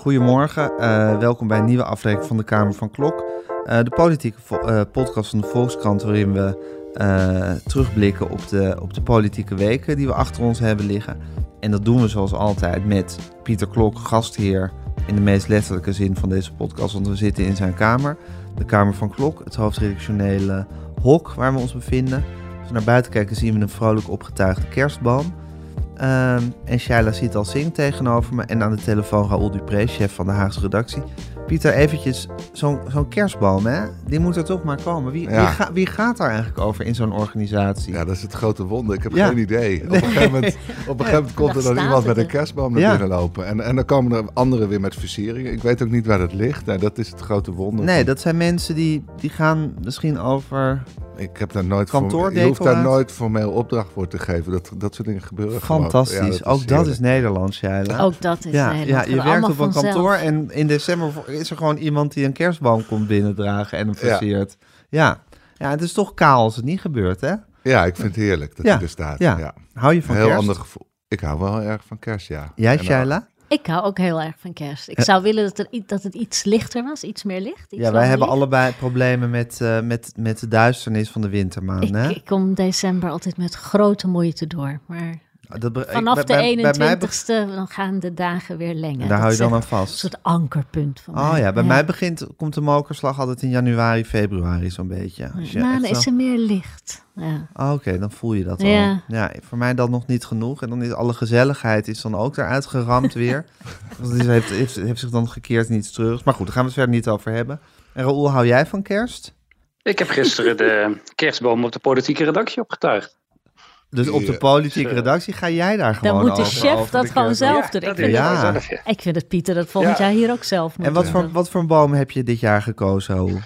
Goedemorgen, eh, welkom bij een nieuwe aflevering van de Kamer van Klok. Eh, de politieke eh, podcast van de Volkskrant waarin we terugblikken op de, op de politieke weken die we achter ons hebben liggen. En dat doen we zoals altijd met Pieter Klok, gastheer in de meest letterlijke zin van deze podcast, want we zitten in zijn kamer. De Kamer van Klok, het hoofdredactionele hok waar we ons bevinden. Als we naar buiten kijken zien we een vrolijk opgetuigde kerstboom. Ehm, en Shaila zit al zing tegenover me. En aan de telefoon Raoul Dupré, chef van de Haagse redactie. Pieter, eventjes, zo'n zo'n kerstboom, hè? Die moet er toch maar komen. Wie, Ja. wie, ga- wie gaat daar eigenlijk over in zo'n organisatie? Ja, dat is het grote wonder. Ik heb Ja. geen idee. Op een gegeven moment, op een gegeven moment komt er dan iemand met een kerstboom naar Ja. binnen lopen. En, en dan komen er anderen weer met versieringen. Ik weet ook niet waar dat ligt. Nee, dat is het grote wonder. Nee, dat zijn mensen die, die gaan misschien over Ik heb daar nooit voor, je hoeft daar nooit formeel opdracht voor te geven. Dat, dat soort dingen gebeuren gewoon. fantastisch. Ja, Ook dat is Nederlands, Shaila. Ook dat is ja, Nederland. ja, je werkt op een vanzelf. kantoor en in december is er gewoon iemand die een kerstboom komt binnendragen en hem Ja. versiert. Ja. ja, het is toch kaal als het niet gebeurt, hè? Ja, ik vind het heerlijk dat Ja, hij er staat. ja. Ja. Hou je van Een heel kerst? ander gevoel. Ik hou wel erg van kerst, ja. Jij, Shaila? Ik hou ook heel erg van kerst. Ik zou willen dat, er, dat het iets lichter was, iets meer licht. Iets Ja, wij hebben licht. allebei problemen met, eh, met, met de duisternis van de wintermaanden. Ik, ik kom december altijd met grote moeite door. Maar Dat be- ik- vanaf bij- de bij- bij mij be- 21ste dan gaan de dagen weer lengen. Daar Dat hou je dan aan Een vast. soort ankerpunt van Oh mij. ja, bij mij begint, komt de mokerslag altijd in januari, februari zo'n beetje. Als je Maar echt dan is er meer licht. Ja. Oh, Oké, dan voel je dat al. Ja. Ja, voor mij dan nog niet genoeg. En dan is alle gezelligheid is dan ook eruit geramd weer. Want het is- heeft, heeft, heeft zich dan gekeerd in iets terug. Maar goed, daar gaan we het verder niet over hebben. En Raoul, hou jij van kerst? Ik heb gisteren de kerstboom op de politieke redactie opgetuigd. Dus op de politieke redactie ga jij daar gewoon Dan moet de over, chef over dat de gewoon zelf doen. Ik dat vind, deed ik Ja. vind dat Pieter dat volgend Ja. jaar hier ook zelf moet En wat voor, wat voor een boom heb je dit jaar gekozen,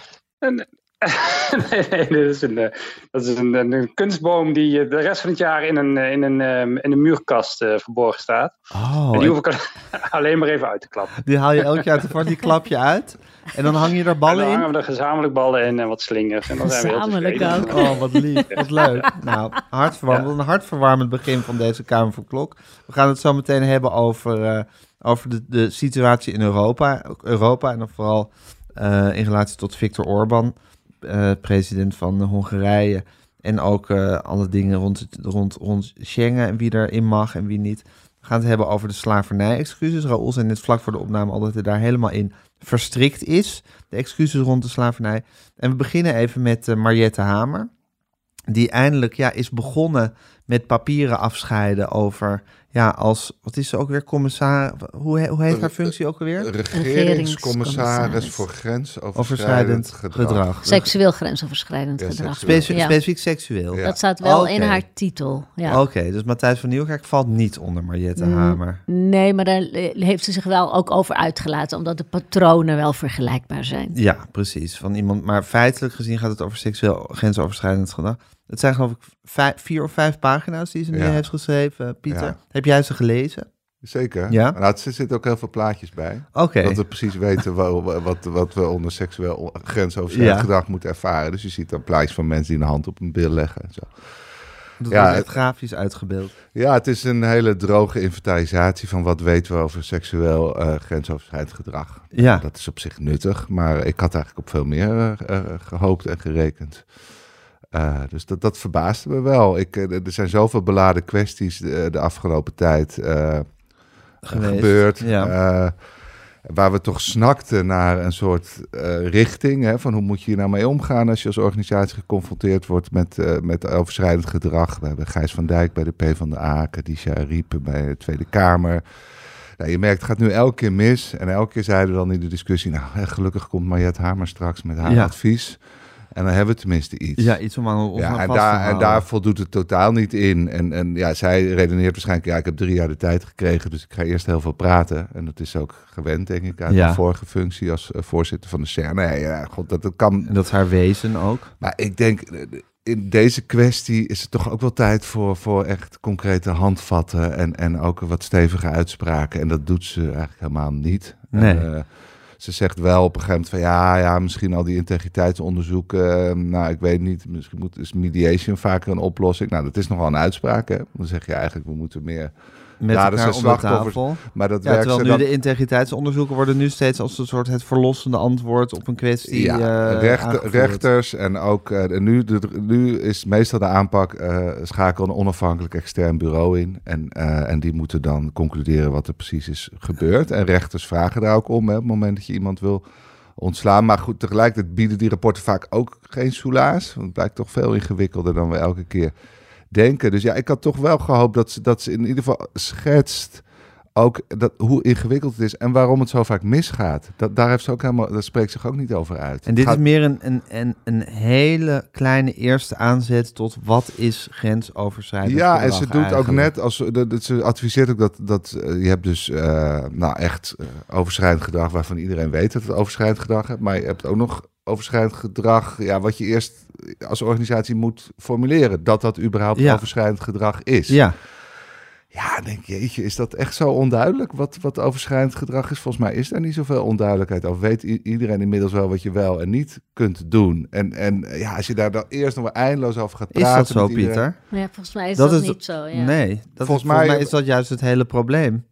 nee, nee, dit is een, eh, dat is een, een, een kunstboom die eh, de rest van het jaar in een, eh, in een, ehm, in een muurkast verborgen staat. Oh, en die hoef ik alleen maar even uit te klappen. die haal je elk jaar tevoren, die klap je uit. En dan hang je er En ballen dan in. hangen we er gezamenlijk ballen in en wat slingers. En dan zijn we Gezamenlijk tevreden. ook. Oh, wat lief, wat leuk. Nou, hartverwarmend, een hartverwarmend begin van deze Kamer van Klok. We gaan het zo meteen hebben over, eh, over de, de situatie in Europa. Europa en dan vooral eh, in relatie tot Viktor Orban, eh, president van Hongarije. En ook eh, alle dingen rond, het- rond, rond Schengen en wie erin mag en wie niet. We gaan het hebben over de slavernij-excuses. Raoul zei net vlak voor de opname al dat hij daar helemaal in verstrikt is. De excuses rond de slavernij. En we beginnen even met eh, Mariette Hamer. Die eindelijk ja, is begonnen met papieren afscheiden over... Ja, als... Wat is ze ook weer? Commissaris... Hoe, he- hoe heet haar functie ook alweer? Regeringscommissaris voor Overschrijdend grensoverschrijdend gedrag. gedrag. Seksueel grensoverschrijdend Ja, gedrag. Ja. Specifiek seksueel. Ja. Dat staat wel in haar titel. Ja. Oké, dus Matthijs van Nieuwkerk valt niet onder Mariette Mm. Hamer. Nee, maar daar heeft ze zich wel ook over uitgelaten, omdat de patronen wel vergelijkbaar zijn. Ja, precies. Van iemand, maar feitelijk gezien gaat het over seksueel grensoverschrijdend gedrag. Het zijn geloof ik vijf, vier of vijf pagina's die ze nu heeft geschreven, Pieter. Heb jij ze gelezen? Zeker. Ja? Nou, er zitten ook heel veel plaatjes bij. Oké. Dat we precies weten wa- wat, wat we onder seksueel grensoverschrijdend Ja. gedrag moeten ervaren. Dus je ziet dan plaatjes van mensen die een hand op een bil leggen en zo. Dat Ja, wordt echt grafisch uitgebeeld. Ja, het is een hele droge inventarisatie van wat weten we over seksueel eh grensoverschrijdend gedrag. Ja. Dat is op zich nuttig, maar ik had eigenlijk op veel meer eh, eh, gehoopt en gerekend. Eh, dus dat, dat verbaasde me wel. Ik, eh, er zijn zoveel beladen kwesties de, de afgelopen tijd eh, gebeurd. ja. eh, waar we toch snakten naar een soort eh, richting. Hè, van hoe moet je hier nou mee omgaan als je als organisatie geconfronteerd wordt met, eh, met overschrijdend gedrag. We hebben Gijs van Dijk bij de PvdA, Kadisha Riepen bij de Tweede Kamer. Nou, je merkt, het gaat nu elke keer mis. En elke keer zeiden we dan in de discussie... nou, gelukkig komt Mariette Hamer straks met haar Ja. advies. En dan hebben we tenminste iets. Ja, iets om aan ons Ja, aan en vast te daar, en daar voldoet het totaal niet in. En, en ja, zij redeneert waarschijnlijk, ja, ik heb drie jaar de tijd gekregen, dus ik ga eerst heel veel praten. En dat is ook gewend, denk ik, uit Ja. mijn vorige functie als eh, voorzitter van de CERN. Nee, ja, god, dat, dat kan. En dat is haar wezen ook. Maar ik denk, eh, in deze kwestie is het toch ook wel tijd voor, voor echt concrete handvatten en, en ook wat stevige uitspraken. En dat doet ze eigenlijk helemaal niet. Nee. Eh, ze zegt wel op een gegeven moment van ja, ja, misschien al die integriteitsonderzoeken. eh, nou, ik weet niet, misschien moet, is mediation vaker een oplossing. Nou, dat is nogal een uitspraak. Hè? Dan zeg je eigenlijk, we moeten meer. Met Ja, elkaar tafel. Maar dat Ja, werkt terwijl nu dan. de integriteitsonderzoeken worden nu steeds als een soort het verlossende antwoord op een kwestie. Ja, eh, rechter- rechters en ook en nu, de, nu is meestal de aanpak eh schakel een onafhankelijk extern bureau in en, en die moeten dan concluderen wat er precies is gebeurd. En rechters vragen daar ook om hè, op het moment dat je iemand wil ontslaan. Maar goed, tegelijkertijd bieden die rapporten vaak ook geen soelaas. Want het blijkt toch veel ingewikkelder dan we elke keer denken. Dus ja, ik had toch wel gehoopt dat ze, dat ze in ieder geval schetst ook dat, hoe ingewikkeld het is en waarom het zo vaak misgaat. Dat, daar heeft ze ook helemaal, daar spreekt zich ook niet over uit. En dit is meer een, een, een, een hele kleine eerste aanzet tot wat is grensoverschrijdend Ja, en ze doet ook net als dat, dat ze adviseert ook dat, dat eh, je hebt dus eh, nou echt eh, overschrijdend gedrag waarvan iedereen weet dat het overschrijdend gedrag hebt, maar je hebt ook nog overschrijdend gedrag, ja, wat je eerst als organisatie moet formuleren, dat dat überhaupt Ja. overschrijdend gedrag is. Ja, Ja, dan denk je, jeetje, is dat echt zo onduidelijk wat, wat overschrijdend gedrag is? Volgens mij is er niet zoveel onduidelijkheid over. Weet iedereen inmiddels wel wat je wel en niet kunt doen. En, en ja, als je daar dan eerst nog maar eindeloos over gaat is praten... dat zo, met iedereen- Pieter? Ja, volgens mij is Dat dat, is- niet zo. Ja, Nee, dat Volgens volgens, mij, mij- is dat juist het hele probleem.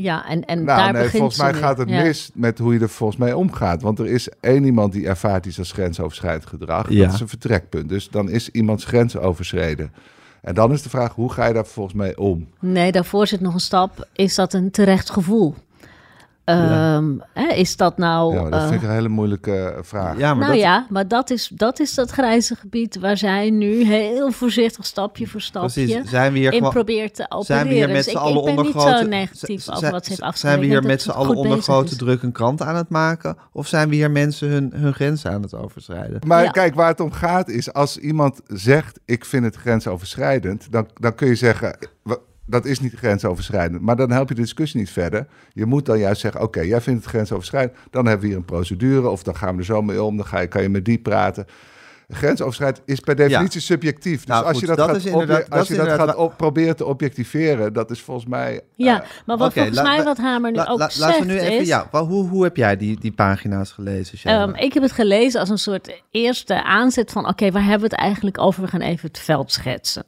Ja en, en Nou, daar nee, begint volgens mij gaat het Ja. mis met hoe je er volgens mij omgaat. Want er is één iemand die ervaart iets als grensoverschrijdend gedrag. Ja. Dat is een vertrekpunt. Dus dan is iemands grens overschreden. En dan is de vraag, hoe ga je daar vervolgens mee om? Nee, daarvoor zit nog een stap. Is dat een terecht gevoel? Ehm, hè, is dat nou... ja, dat eh, vind ik een hele moeilijke eh, vraag. Ja, maar nou dat, ja, maar dat is, dat is dat grijze gebied waar zij nu heel voorzichtig stapje voor stapje precies. Zijn we hier in probeert te opereren. Zijn we hier met Dus z'n ik, allen ik ben niet zo negatief over wat ze heeft afgelegd. Zijn we hier met z'n allen onder grote druk een krant aan het maken? Of zijn we hier mensen hun, hun grenzen aan het overschrijden? Maar Ja. kijk, waar het om gaat is als iemand zegt: Ik vind het grensoverschrijdend, dan, dan kun je zeggen: "Wa- Dat is niet grensoverschrijdend. Maar dan help je de discussie niet verder. Je moet dan juist zeggen: Oké, jij vindt het grensoverschrijdend. Dan hebben we hier een procedure, of dan gaan we er zo mee om. Dan ga je, kan je met die praten. Grensoverschrijdend is per definitie subjectief. Dus Nou, als goed, je dat, dat gaat, obje- als je dat gaat op, proberen te objectiveren, dat is volgens mij. Ja, eh, maar wat volgens la- mij wat Hamer nu La- ook la- zegt laten we nu even... is... Ja, hoe, hoe heb jij die, die pagina's gelezen? Ehm, ik heb het gelezen als een soort eerste aanzet van... oké, waar hebben we het eigenlijk over? We gaan even het veld schetsen.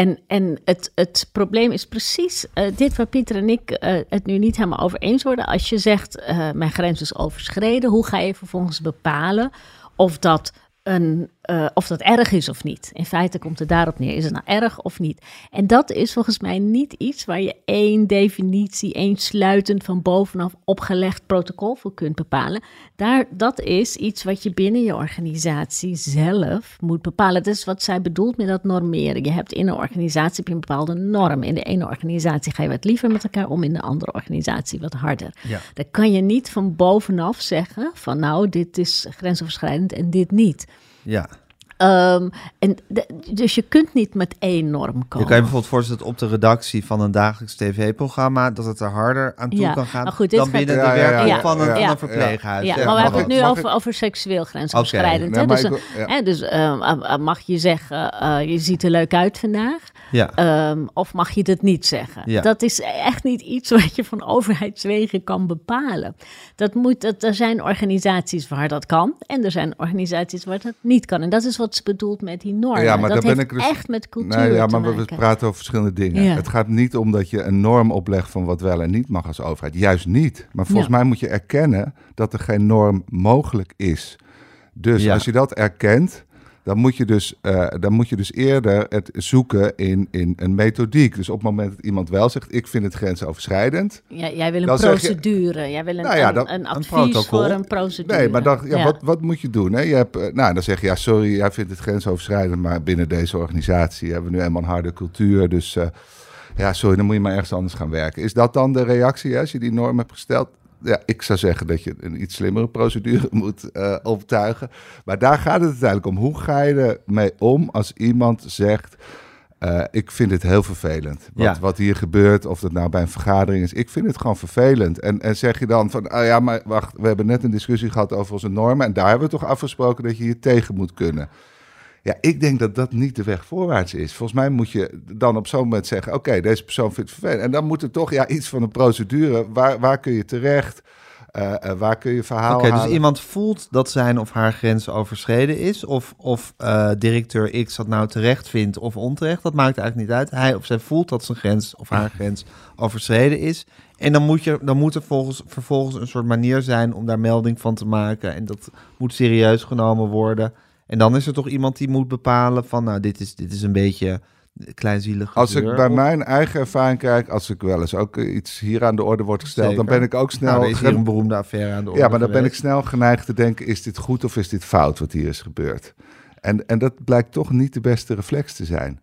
En, en het, het probleem is precies eh, dit waar Pieter en ik eh, het nu niet helemaal over eens worden. Als je zegt, eh, mijn grens is overschreden... hoe ga je vervolgens bepalen of dat, een, eh, of dat erg is of niet? In feite komt het daarop neer. Is het nou erg of niet? En dat is volgens mij niet iets waar je één definitie, één sluitend van bovenaf opgelegd protocol voor kunt bepalen. Daar, dat is iets wat je binnen je organisatie zelf moet bepalen. Dat is wat zij bedoelt met dat normeren. Je hebt in een organisatie heb je een bepaalde norm. In de ene organisatie ga je wat liever met elkaar om, in de andere organisatie wat harder. Ja. Dan kan je niet van bovenaf zeggen van nou, dit is grensoverschrijdend en dit niet. Ja. Ehm, en de- dus je kunt niet met één norm Je komen. kan je bijvoorbeeld voorstellen dat op de redactie van een dagelijks tv-programma... dat het er harder aan toe Ja, kan gaan maar goed, dit dan gaat- binnen Ja, de ja, ja, werking ja, van, een, ja. van Ja. een verpleeghuis. Ja, maar we hebben het nu over, ik- over seksueel grensoverschrijdend. Nee, Dus, ik wil- ja. hè, dus ehm, eh, eh, mag je zeggen, eh, je ziet er leuk uit vandaag? Ja. Ehm, of mag je dat niet zeggen? Ja. Dat is echt niet iets wat je van overheidswegen kan bepalen. Dat moet, dat, er zijn organisaties waar dat kan en er zijn organisaties waar dat niet kan. En dat is wat ze bedoelt met die normen. Ja, maar dat ben heeft ik dus- echt met cultuur Nee, ja, te maar we praten over verschillende dingen. Ja. Het gaat niet om dat je een norm oplegt van wat wel en niet mag als overheid. Juist niet. Maar volgens Ja. mij moet je erkennen dat er geen norm mogelijk is. Dus Ja. als je dat erkent, dan moet je dus, eh, dan moet je dus eerder het zoeken in, in een methodiek. Dus op het moment dat iemand wel zegt, ik vind het grensoverschrijdend. Ja, jij wil een je- procedure, jij wil een, Nou ja, een, dan- een een advies voor een procedure. Nee, maar dan, ja, Wat, wat moet je doen? Hè? Je hebt, eh, nou, dan zeg je, ja, sorry, jij vindt het grensoverschrijdend, maar binnen deze organisatie hebben we nu eenmaal een harde cultuur. Dus eh, ja, sorry, dan moet je maar ergens anders gaan werken. Is dat dan de reactie hè, als je die norm hebt gesteld? Ja, ik zou zeggen dat je een iets slimmere procedure moet uh, optuigen. Maar daar gaat het uiteindelijk om. Hoe ga je ermee om als iemand zegt... Uh, ik vind het heel vervelend. Wat, ja. wat, hier gebeurt, of dat nou bij een vergadering is. Ik vind het gewoon vervelend. En, en zeg je dan van, oh ja, maar wacht, we hebben net een discussie gehad over onze normen. En daar hebben we toch afgesproken dat je hier tegen moet kunnen. Ja, ik denk dat dat niet de weg voorwaarts is. Volgens mij moet je dan op zo'n moment zeggen: Oké, deze persoon vindt het vervelend. En dan moet er toch ja, iets van een procedure. Waar, waar kun je terecht? Uh, uh, waar kun je verhaal Oké, dus iemand voelt dat zijn of haar grens overschreden is. Of, of uh, directeur X dat nou terecht vindt of onterecht. Dat maakt eigenlijk niet uit. Hij of zij voelt dat zijn grens of haar grens overschreden is. En dan moet, je, dan moet er volgens, vervolgens een soort manier zijn om daar melding van te maken. En dat moet serieus genomen worden. En dan is er toch iemand die moet bepalen van, nou, dit is, dit is een beetje kleinzielig. Als ik bij mijn eigen ervaring kijk, als ik wel eens ook iets hier aan de orde wordt gesteld, dan ben ik ook snel. Nou, is hier een beroemde affaire aan de orde. Ja, maar dan ben ik snel geneigd te denken: is dit goed of is dit fout wat hier is gebeurd? En, en dat blijkt toch niet de beste reflex te zijn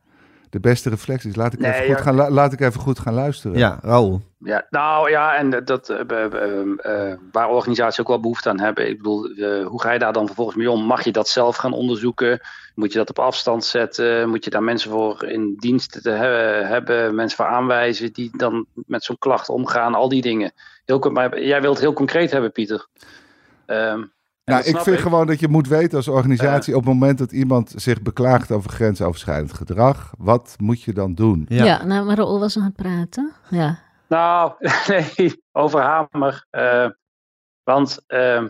de beste reflex is. Laat ik, even, goed gaan, laat ik even goed gaan luisteren. Ja, Raoul. Ja, nou ja, en dat, uh, waar organisaties ook wel behoefte aan hebben. Ik bedoel, hoe ga je daar dan vervolgens mee om? Mag je dat zelf gaan onderzoeken? Moet je dat op afstand zetten? Moet je daar mensen voor in dienst te hebben, hebben mensen voor aanwijzen die dan met zo'n klacht omgaan? Al die dingen. Heel, maar jij wilt het heel concreet hebben, Pieter. Um, nou, ik vind gewoon dat je moet weten als organisatie op het moment dat iemand zich beklaagt over grensoverschrijdend gedrag, wat moet je dan doen? Ja, ja nou, maar Raoul was aan het praten. Ja. Nou, nee, over Hamer. Uh, want uh,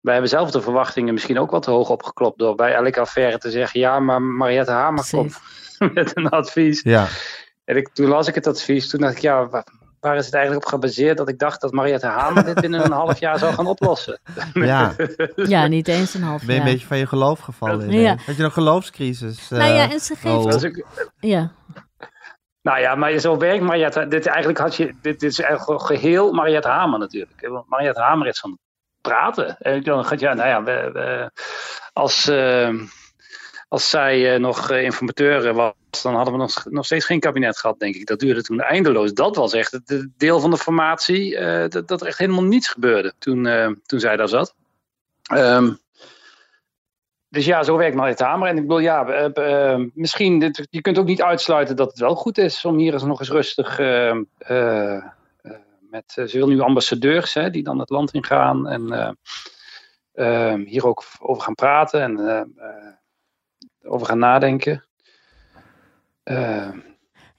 wij hebben zelf de verwachtingen misschien ook wat te hoog opgeklopt door bij elke affaire te zeggen, ja, maar Mariette Hamer komt met een advies. Ja. En ik, toen las ik het advies, toen dacht ik, ja, waar is het eigenlijk op gebaseerd dat ik dacht dat Mariette Hamer dit binnen een half jaar zou gaan oplossen? Ja, ja niet eens een half jaar. Ben je een beetje van je geloof gevallen? Ja. Had je een geloofscrisis? Nou ja, en ze geeft... Oh. Ja. Nou ja, maar zo werkt Mariette. Dit, eigenlijk had je, dit, dit is eigenlijk geheel Mariette Hamer natuurlijk. Mariette Hamer is van praten. En dan gaat ja, nou ja, we, we, als, uh, als zij uh, nog informateur was, dan hadden we nog, nog steeds geen kabinet gehad, denk ik. Dat duurde toen eindeloos. Dat was echt het deel van de formatie uh, dat, dat, er echt helemaal niets gebeurde toen, uh, toen zij daar zat. Um, dus ja, zo werkt Mariette Hamer. En ik wil ja, misschien, je kunt ook niet uitsluiten dat het wel goed is om hier eens nog eens rustig met, ze wil nu ambassadeurs hè, die dan het land ingaan en hier ook over gaan praten en over gaan nadenken. Uh,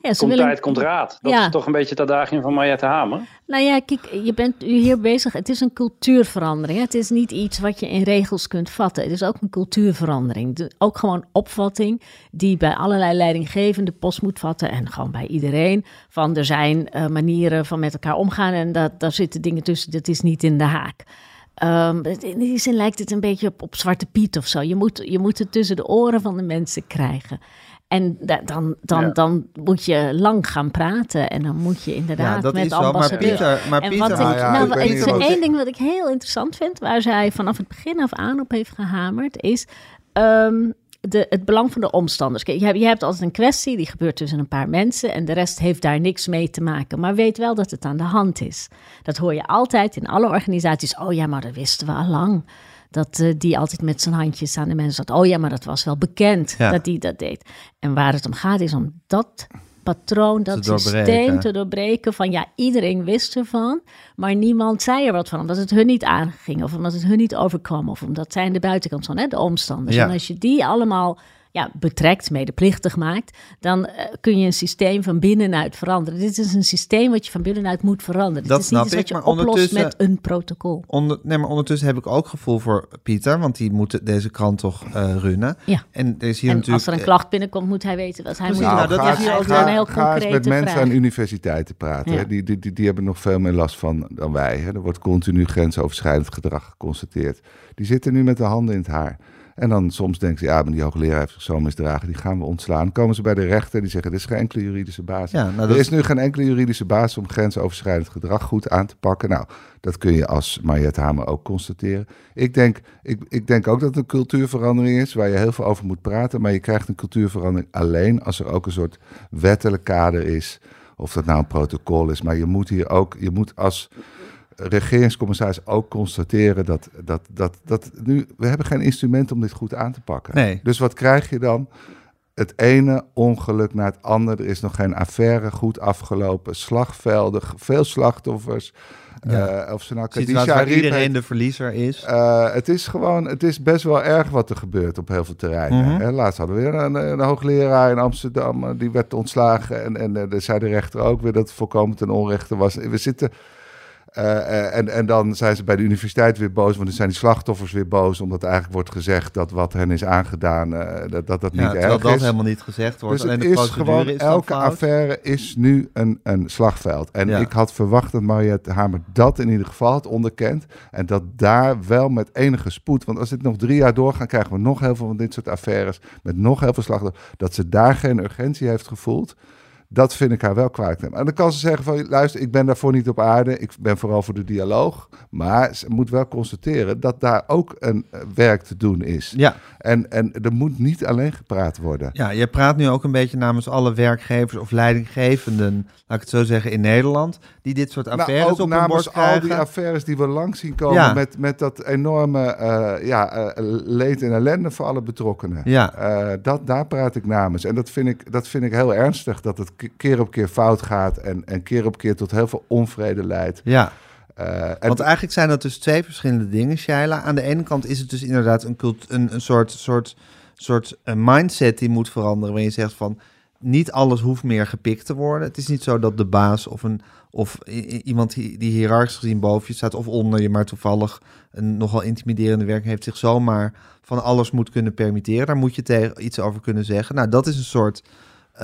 ja, komt willen... tijd, komt raad. Dat is toch een beetje het adagium van Mariette Hamer. Nou ja, kijk, je bent hier bezig. Het is een cultuurverandering. Het is niet iets wat je in regels kunt vatten. Het is ook een cultuurverandering. ook gewoon opvatting die bij allerlei leidinggevende post moet vatten. En gewoon bij iedereen. Van er zijn uh, manieren van met elkaar omgaan. En dat, daar zitten dingen tussen. Dat is niet in de haak. Um, in die zin lijkt het een beetje op, op Zwarte Piet of zo. Je moet, je moet het tussen de oren van de mensen krijgen. En dan, dan, dan moet je lang gaan praten en dan moet je inderdaad ja, met ambassadeurs. Maar Pieter, maar Pieter, en wat ik, ja, nou, één ding wat ik heel interessant vind, waar zij vanaf het begin af aan op heeft gehamerd, is um, de, het belang van de omstanders. Kijk, je, hebt, je hebt altijd een kwestie die gebeurt tussen een paar mensen en de rest heeft daar niks mee te maken. Maar weet wel dat het aan de hand is. Dat hoor je altijd in alle organisaties. Oh ja, maar dat wisten we al lang. Dat uh, die altijd met zijn handjes aan de mensen zat. Oh ja, maar dat was wel bekend dat die dat deed. En waar het om gaat is om dat patroon, dat systeem te doorbreken. Van ja, iedereen wist ervan, maar niemand zei er wat van. Omdat het hun niet aanging of omdat het hun niet overkwam. Of omdat zij aan de buitenkant van, hè, de omstanders. En als je die allemaal ja, betrekt, medeplichtig maakt, dan uh, kun je een systeem van binnenuit veranderen. Dit is een systeem wat je van binnenuit moet veranderen. Dat is snap niet ik, wat je oplost met een protocol. Onder, nee, maar ondertussen heb ik ook gevoel voor Pieter, want die moet deze krant toch uh, runnen. Ja. En, er is hier en natuurlijk, als er een klacht binnenkomt, moet hij weten wat hij moet doen. Nou, dat is hier ook een heel met mensen aan universiteiten praten. Ja. Die, die, die, die, hebben nog veel meer last van dan wij. Hè. Er wordt continu grensoverschrijdend gedrag geconstateerd. Die zitten nu met de handen in het haar. En dan soms denken ze, ja, maar die hoogleraar heeft zich zo misdragen, die gaan we ontslaan. Komen ze bij de rechter, die zeggen, er is geen enkele juridische basis. Ja, nou, er is nu geen enkele juridische basis om grensoverschrijdend gedrag goed aan te pakken. Nou, dat kun je als Mariette Hamer ook constateren. Ik denk, ik, ik denk ook dat het een cultuurverandering is, waar je heel veel over moet praten. Maar je krijgt een cultuurverandering alleen als er ook een soort wettelijk kader is. Of dat nou een protocol is. Maar je moet hier ook, je moet als regeringscommissaris ook constateren dat, dat, dat, dat nu, we hebben geen instrument om dit goed aan te pakken. Nee. Dus wat krijg je dan? Het ene ongeluk na het andere. Er is nog geen affaire goed afgelopen. Slagvelden, veel slachtoffers. Ja. Eh, of ze nou waar Riep iedereen de verliezer is. Eh, het is gewoon, het is best wel erg wat er gebeurt op heel veel terreinen. Hè. Laatst hadden we weer een, een hoogleraar in Amsterdam, eh, die werd ontslagen. En, en de zei de rechter ook weer dat het volkomen ten onrechte was. We zitten... eh, eh, en, en dan zijn ze bij de universiteit weer boos, want dan zijn die slachtoffers weer boos, omdat eigenlijk wordt gezegd dat wat hen is aangedaan, eh, dat dat, dat Ja, niet erg dat is. helemaal niet gezegd wordt. Dus Alleen het is gewoon, is elke affaire is nu een, een slagveld. En Ja. ik had verwacht dat Mariette Hamer dat in ieder geval had onderkend. En dat daar wel met enige spoed, want als dit nog drie jaar doorgaat, krijgen we nog heel veel van dit soort affaires. Met nog heel veel slachtoffers. Dat ze daar geen urgentie heeft gevoeld. Dat vind ik haar wel kwalijk. nemen. En dan kan ze zeggen van, luister, ik ben daarvoor niet op aarde. Ik ben vooral voor de dialoog. Maar ze moet wel constateren dat daar ook een eh, werk te doen is. Ja, En, en er moet niet alleen gepraat worden. ja, je praat nu ook een beetje namens alle werkgevers of leidinggevenden, laat ik het zo zeggen, in Nederland, die dit soort Nou, affaires ook op hun al krijgen. die affaires die we langs zien komen Ja. met, met dat enorme eh, ja, eh, leed en ellende voor alle betrokkenen. Ja. Dat, daar praat ik namens. En dat vind ik, dat vind ik heel ernstig, dat het keer op keer fout gaat en, en keer op keer tot heel veel onvrede leidt. Ja, Eh, want eigenlijk zijn dat dus twee verschillende dingen, Shaila. Aan de ene kant is het dus inderdaad een, cult, een, een soort, soort, soort eh, mindset die moet veranderen, waarin je zegt van niet alles hoeft meer gepikt te worden. Het is niet zo dat de baas of, een, of iemand die, die hiërarchisch gezien boven je staat of onder je, maar toevallig een nogal intimiderende werk heeft, zich zomaar van alles moet kunnen permitteren. Daar moet je tegen iets over kunnen zeggen. Nou, dat is een soort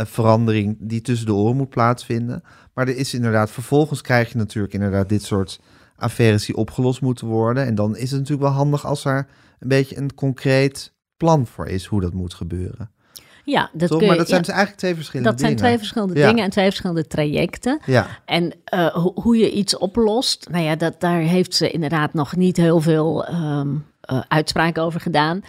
verandering die tussen de oren moet plaatsvinden. Maar er is inderdaad, vervolgens krijg je natuurlijk inderdaad dit soort affaires die opgelost moeten worden. En dan is het natuurlijk wel handig als er een beetje een concreet plan voor is hoe dat moet gebeuren. Ja, dat, Toch? kun je- Maar dat zijn ja, dus eigenlijk twee verschillende dat zijn dingen. twee verschillende Ja. dingen en twee verschillende trajecten. Ja, En eh, ho- hoe je iets oplost, nou ja, dat, daar heeft ze inderdaad nog niet heel veel eh, uitspraken over gedaan.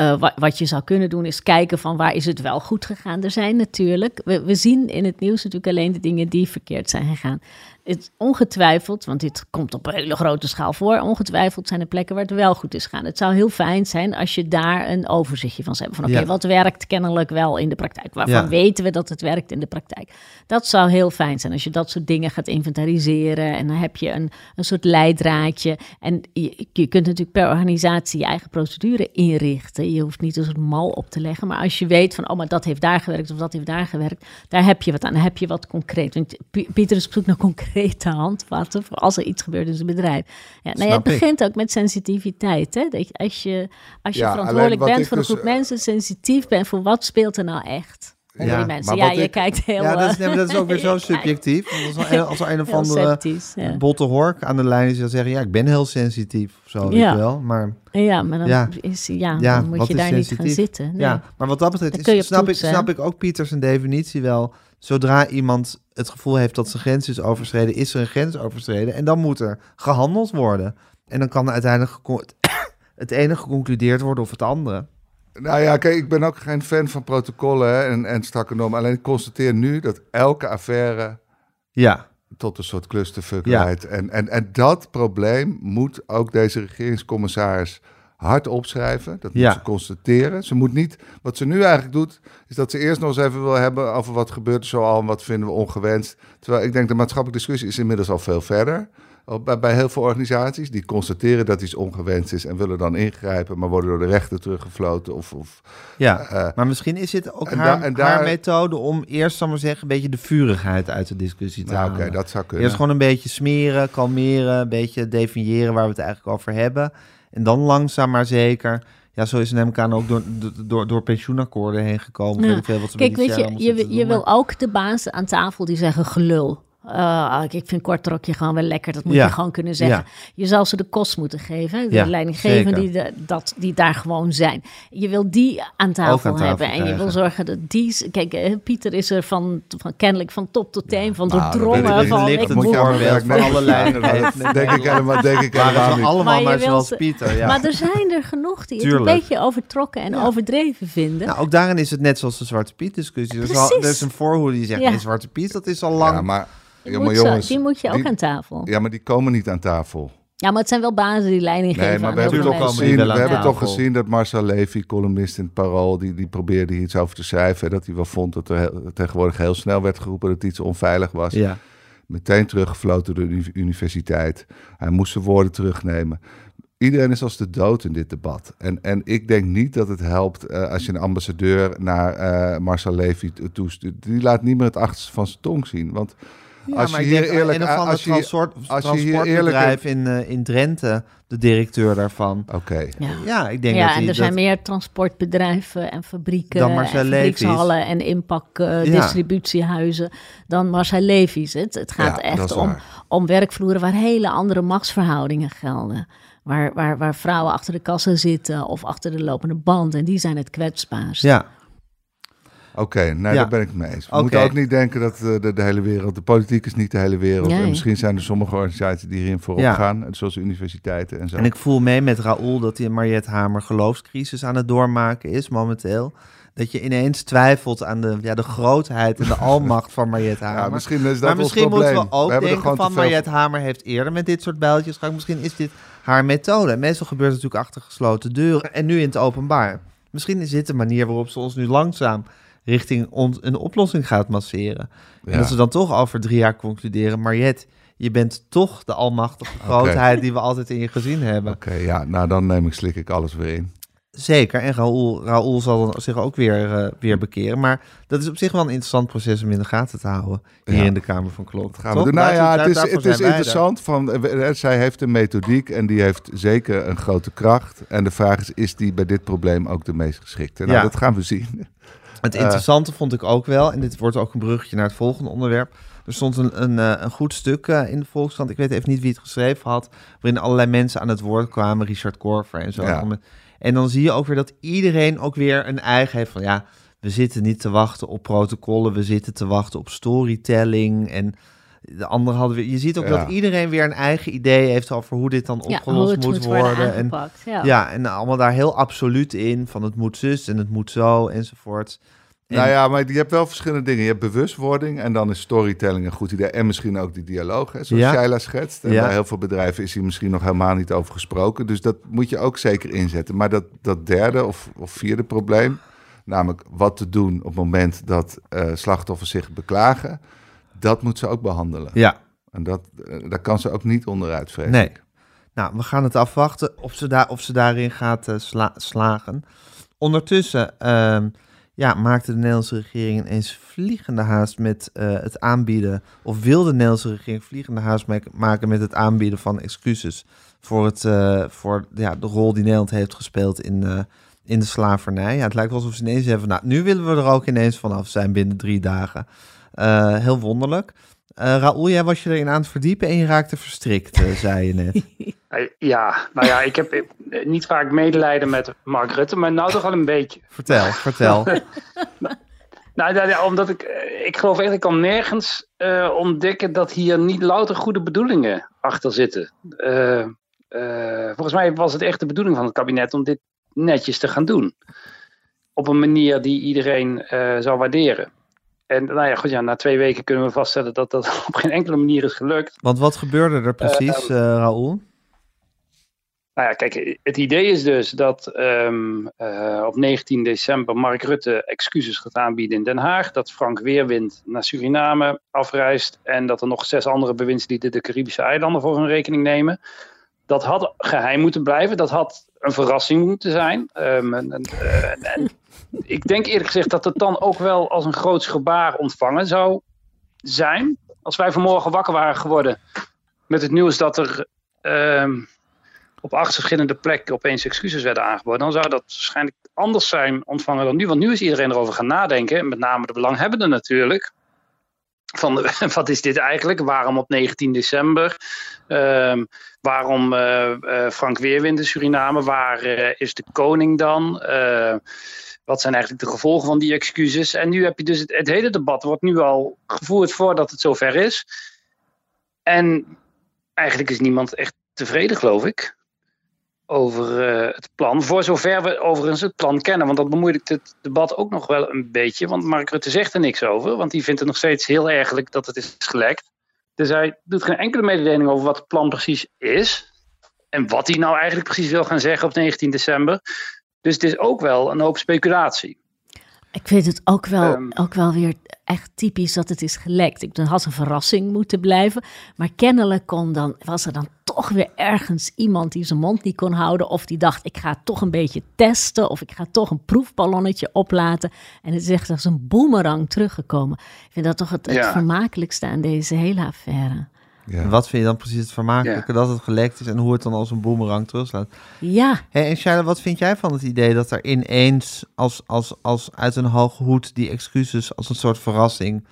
Eh, wa- wat je zou kunnen doen is kijken van waar is het wel goed gegaan. Er zijn natuurlijk, we, we zien in het nieuws natuurlijk alleen de dingen die verkeerd zijn gegaan. Het, ongetwijfeld, want dit komt op een hele grote schaal voor, ongetwijfeld zijn er plekken waar het wel goed is gegaan. Het zou heel fijn zijn als je daar een overzichtje van zou hebben. Van oké, Ja. wat werkt kennelijk wel in de praktijk? Waarvan Ja. weten we dat het werkt in de praktijk? Dat zou heel fijn zijn als je dat soort dingen gaat inventariseren. En dan heb je een, een soort leidraadje. En je, je kunt natuurlijk per organisatie je eigen procedure inrichten. Je hoeft niet een soort mal op te leggen. Maar als je weet van, oh, maar dat heeft daar gewerkt of dat heeft daar gewerkt. Daar heb je wat aan. Dan heb je wat concreet. Want Pieter is op zoek naar concrete handvatten voor als er iets gebeurt in zijn bedrijf. Ja, nou ja, het ik. begint ook met sensitiviteit. Hè? Dat je, als je, als je Ja, verantwoordelijk bent voor een dus, groep mensen, sensitief bent voor wat speelt er nou echt. Ja, die mensen. maar Ja, wat je ik- kijkt heel... ja dat, is, nee, maar dat is ook weer zo subjectief. Als, er, als er een of andere ja. botte hork aan de lijn is, dan zeggen ja, ik ben heel sensitief of zo, Ja. wel. Maar Ja, maar dan, Ja. Is, ja, Ja, dan moet je daar niet gaan zitten. Nee. Ja, maar wat dat betreft is, snap, ik, snap ik ook Pieter zijn definitie wel. Zodra iemand het gevoel heeft dat zijn grens is overschreden, is er een grens overschreden. En dan moet er gehandeld worden. En dan kan er uiteindelijk het ene geconcludeerd worden of het andere. Nou ja, kijk, ik ben ook geen fan van protocollen hè, en, en strakke normen. Alleen ik constateer nu dat elke affaire Ja, tot een soort clusterfuck Ja. leidt. En, en, en dat probleem moet ook deze regeringscommissaris hard opschrijven. Dat moet Ja. ze constateren. Ze moet niet, wat ze nu eigenlijk doet, is dat ze eerst nog eens even wil hebben over wat gebeurt er zoal en wat vinden we ongewenst. Terwijl ik denk de maatschappelijke discussie is inmiddels al veel verder. Al Bij, bij heel veel organisaties die constateren dat iets ongewenst is en willen dan ingrijpen, maar worden door de rechter teruggefloten. Of, of, ja. eh, maar misschien is het ook haar, da- daar- haar methode om eerst, zal maar zeggen, een beetje de vurigheid uit de discussie te nou, halen. oké, dat zou kunnen. Eerst gewoon een beetje smeren, kalmeren, een beetje definiëren waar we het eigenlijk over hebben. En dan langzaam maar zeker. Ja, zo is NMK ook door, door, door pensioenakkoorden heen gekomen. Ja. Weet ik veel wat ze Kijk, weet je, je, je wil ook de baas aan tafel die zeggen gelul. Eh, ik vind kort rokje gewoon wel lekker. Dat moet Ja. je gewoon kunnen zeggen. Je zal ze de kost moeten geven. hè, De Ja, leidinggevenden die, de- dat, die daar gewoon zijn. Je wil die aan tafel, Ook aan tafel hebben. En je wil zorgen dat die... Kijk, eh, Pieter is er van, van kennelijk van top tot teen. Van Nou, doordrongen. weet ik van, ik moet je werk van Ja, dat leeftijd. denk ik helemaal, denk ik helemaal allemaal Maar zoals Pieter, ja. Maar er zijn er genoeg die het een beetje overtrokken en overdreven vinden. Nou, ook daarin is het net zoals de Zwarte Piet discussie. Er is, een voorhoede die zegt, Zwarte Piet, dat is al lang. Ja, maar Die, Ja, moet, maar zo- jongens, die moet je ook die- aan tafel. Ja. Ja, maar die komen niet aan tafel. maar het zijn wel bazen die leiding Nee, geven maar we hebben toch gezien, wel we aan hebben toch tafel. gezien dat Marcel Levy, columnist in het Parool, die, die probeerde hier iets over te schrijven. Dat hij wel vond dat er heel- tegenwoordig heel snel werd geroepen dat iets onveilig was. Ja. Meteen teruggefloten door de uni- universiteit. Hij moest zijn woorden terugnemen. Iedereen is als de dood in dit debat. En, en ik denk niet dat het helpt eh, als je een ambassadeur naar eh, Marcel Levy to- toestuurt. Die laat niet meer het achterste van zijn tong zien. Want als je maar hier eerlijk... als je, transport, als je hier transportbedrijf in, eh, in Drenthe, de directeur daarvan. Oké. Ja. Ja, ik denk Ja, dat en er zijn meer transportbedrijven en fabrieken Dan Marcel en Levy's. fabriekshallen en inpak eh, Ja. dan Marcel Levy's. Het, het gaat echt om, waar. om werkvloeren waar hele andere machtsverhoudingen gelden. Waar, waar, waar vrouwen achter de kassa zitten of achter de lopende band. En die zijn het kwetsbaarst. Ja, Oké, nee, Ja. daar ben ik het mee eens. We moeten ook niet denken dat eh, de, de hele wereld, de politiek is niet de hele wereld. Nee. En misschien zijn er sommige organisaties die hierin voorop Ja. gaan, zoals universiteiten en zo. en ik voel mee met Raoul dat hij en Mariette Hamer geloofscrisis aan het doormaken is momenteel. Dat je ineens twijfelt aan de, ja, de grootheid en de almacht van Mariette Hamer. ja, misschien is dat maar misschien probleem. moeten we ook denken van Mariette Hamer heeft eerder met dit soort bijltjes gehakt. Misschien is dit haar methode. Meestal gebeurt het natuurlijk achter gesloten deuren en nu in het openbaar. Misschien is dit de manier waarop ze ons nu langzaam richting ons een oplossing gaat masseren. Ja. En dat ze dan toch over drie jaar concluderen, Mariette, je bent toch de almachtige grootheid die we altijd in je gezien hebben. Oké, ja, nou dan neem ik, slik ik alles weer in. Zeker, en Raoul, Raoul zal dan zich ook weer, eh, weer bekeren. Maar dat is op zich wel een interessant proces om in de gaten te houden. Hier Ja. in de Kamer van Klok. Dat gaan we doen. Nou ja, het is, het is er. interessant. Van, eh, eh, zij heeft een methodiek en die heeft zeker een grote kracht. En de vraag is, is die bij dit probleem ook de meest geschikte? Nou, Ja. dat gaan we zien. Het Eh. interessante vond ik ook wel, en dit wordt ook een bruggetje naar het volgende onderwerp. Er stond een, een, eh, een goed stuk eh, in de Volkskrant, ik weet even niet wie het geschreven had, waarin allerlei mensen aan het woord kwamen, Richard Korver en zo. Ja. En dan zie je ook weer dat iedereen ook weer een eigen heeft van, ja, we zitten niet te wachten op protocollen, we zitten te wachten op storytelling en de anderen hadden weer... Je ziet ook Ja. dat iedereen weer een eigen idee heeft over hoe dit dan Ja, opgelost hoe het moet, moet worden worden. en. Ja. ja, en allemaal daar heel absoluut in, van het moet zus en het moet zo enzovoort. En- Nou ja, maar je hebt wel verschillende dingen. Je hebt bewustwording en dan is storytelling een goed idee. En misschien ook die dialoog, hè, zoals Ja. Shaila schetst. En Ja. bij heel veel bedrijven is hier misschien nog helemaal niet over gesproken. Dus dat moet je ook zeker inzetten. Maar dat, dat derde of, of vierde probleem, namelijk wat te doen op het moment dat eh, slachtoffers zich beklagen, dat moet ze ook behandelen. Ja, En dat, eh, daar kan ze ook niet onderuit, vrees Nee. ik. Nou, we gaan het afwachten of ze, daar, of ze daarin gaat eh, sla- slagen. Ondertussen ehm, ja, maakte de Nederlandse regering ineens vliegende haast met eh, het aanbieden, of wilde de Nederlandse regering vliegende haast mak- maken met het aanbieden van excuses voor, het, voor ja, de rol die Nederland heeft gespeeld in, in de slavernij. Ja, het lijkt wel alsof ze ineens hebben, nou, nu willen we er ook ineens vanaf zijn binnen drie dagen. Eh, heel wonderlijk. Eh Raoul, jij was je erin aan het verdiepen en je raakte verstrikt, eh, zei je net. Ja, nou ja, ik heb niet vaak medelijden met Mark Rutte, maar nou toch al een beetje. Vertel, vertel. Nou, ja, ja, omdat ik, ik geloof echt, ik kan nergens ontdekken dat hier niet louter goede bedoelingen achter zitten. Volgens mij was het echt de bedoeling van het kabinet om dit netjes te gaan doen. Op een manier die iedereen zou waarderen. En nou ja, goed, ja, na twee weken kunnen we vaststellen dat dat op geen enkele manier is gelukt. Want wat gebeurde er precies, eh Raoul? Nou ja, kijk, het idee is dus dat ehm, eh, op 19 december Mark Rutte excuses gaat aanbieden in Den Haag. Dat Frank Weerwind naar Suriname afreist. En dat er nog zes andere bewindslieden de Caribische eilanden voor hun rekening nemen. Dat had geheim moeten blijven. Dat had een verrassing moeten zijn. Ehm, en, en, en ik denk eerlijk gezegd dat het dan ook wel als een groots gebaar ontvangen zou zijn. Als wij vanmorgen wakker waren geworden met het nieuws dat er ehm, op acht verschillende plekken opeens excuses werden aangeboden, dan zou dat waarschijnlijk anders zijn ontvangen dan nu. Want nu is iedereen erover gaan nadenken, en met name de belanghebbenden natuurlijk. Van wat is dit eigenlijk? Waarom op 19 december? Ehm, waarom eh, eh, Frank Weerwind in Suriname? Waar eh, is de koning dan? Wat zijn eigenlijk de gevolgen van die excuses? En nu heb je dus het, hele debat wordt nu al gevoerd voordat het zover is. En eigenlijk is niemand echt tevreden, geloof ik, over eh, het plan. Voor zover we overigens het plan kennen. Want dat bemoeilijkt het debat ook nog wel een beetje. Want Mark Rutte zegt er niks over. Want die vindt het nog steeds heel ergelijk dat het is gelekt. Dus hij doet geen enkele mededeling over wat het plan precies is. En wat hij nou eigenlijk precies wil gaan zeggen op 19 december. Dus het is ook wel een hoop speculatie. Ik vind het ook wel, Ehm. ook wel weer echt typisch dat het is gelekt. Ik, had een verrassing moeten blijven. Maar kennelijk kon dan, was er dan toch weer ergens iemand die zijn mond niet kon houden. Of die dacht, ik ga toch een beetje testen. Of ik ga toch een proefballonnetje oplaten. En het is echt als een boemerang teruggekomen. Ik vind dat toch het, het Ja. vermakelijkste aan deze hele affaire. Ja. En wat vind je dan precies het vermakelijke? Dat het gelekt is en hoe het dan als een boemerang terugslaat. Ja, Hey, en Shaila, wat vind jij van het idee dat er ineens als, als, als uit een hoge hoed die excuses als een soort verrassing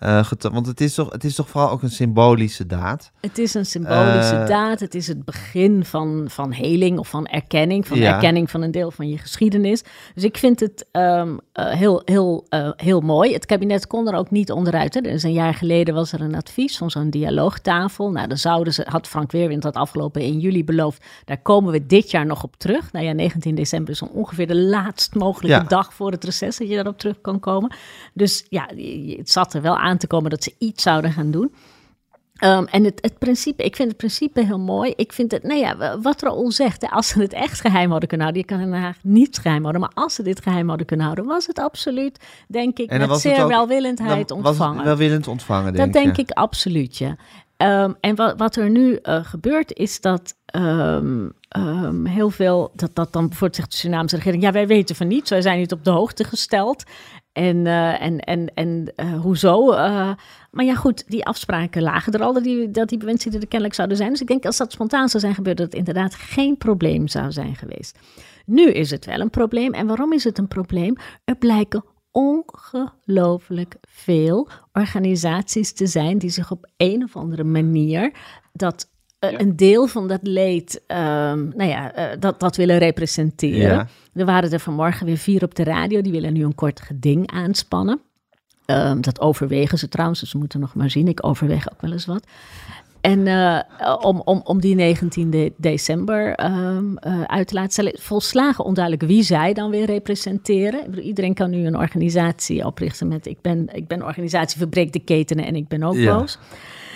eh. Want het is, toch, het is toch vooral ook een symbolische daad? Het is een symbolische Eh, daad. Het is het begin van, van heling of van erkenning. Van Ja. erkenning van een deel van je geschiedenis. Dus ik vind het ehm, eh, heel, heel, heel mooi. Het kabinet kon er ook niet onderuit. Hè. Dus een jaar geleden was er een advies van zo'n dialoogtafel. Nou, dan zouden ze, had Frank Weerwind dat afgelopen in juli beloofd. Daar komen we dit jaar nog op terug. Nou ja, 19 december is ongeveer de laatst mogelijke Ja. dag voor het reces dat je daarop terug kan komen. Dus ja, het zat er wel aan te komen dat ze iets zouden gaan doen. Ehm, en het, het principe, ik vind het principe heel mooi. Ik vind het, nou ja, wat Raoul zegt, als ze het echt geheim hadden kunnen houden, je kan het in Den Haag niet geheim houden, maar als ze dit geheim hadden kunnen houden, was het absoluut, denk ik, met zeer ook- welwillendheid ontvangen. welwillend ontvangen, denk Dat denk je? ik absoluut, ja. Ehm, en wat, wat er nu eh, gebeurt, is dat ehm, heel veel, dat, dat dan bijvoorbeeld zegt de Surinaamse regering, ja, wij weten van niets, wij zijn niet op de hoogte gesteld. En, eh, en, en, en eh, hoezo? Eh, maar ja, goed, die afspraken lagen er al, dat die, dat die er kennelijk zouden zijn. Dus ik denk als dat spontaan zou zijn gebeurd, dat het inderdaad geen probleem zou zijn geweest. Nu is het wel een probleem. En waarom is het een probleem? Er blijken ongelooflijk veel organisaties te zijn die zich op een of andere manier dat eh, Ja. een deel van dat leed, ehm, nou ja, eh, dat, dat willen representeren. Ja. Er waren er vanmorgen weer vier op de radio, die willen nu een kort geding aanspannen. Ehm, dat overwegen ze trouwens, dus ze moeten nog maar zien. Ik overweeg ook wel eens wat. En eh, om, om, om die 19 december ehm, eh, uit te laten stellen. Volslagen onduidelijk wie zij dan weer representeren. Ik bedoel, iedereen kan nu een organisatie oprichten met... ik ben, ik ben organisatie Verbreek de Ketenen en ik ben ook Ja.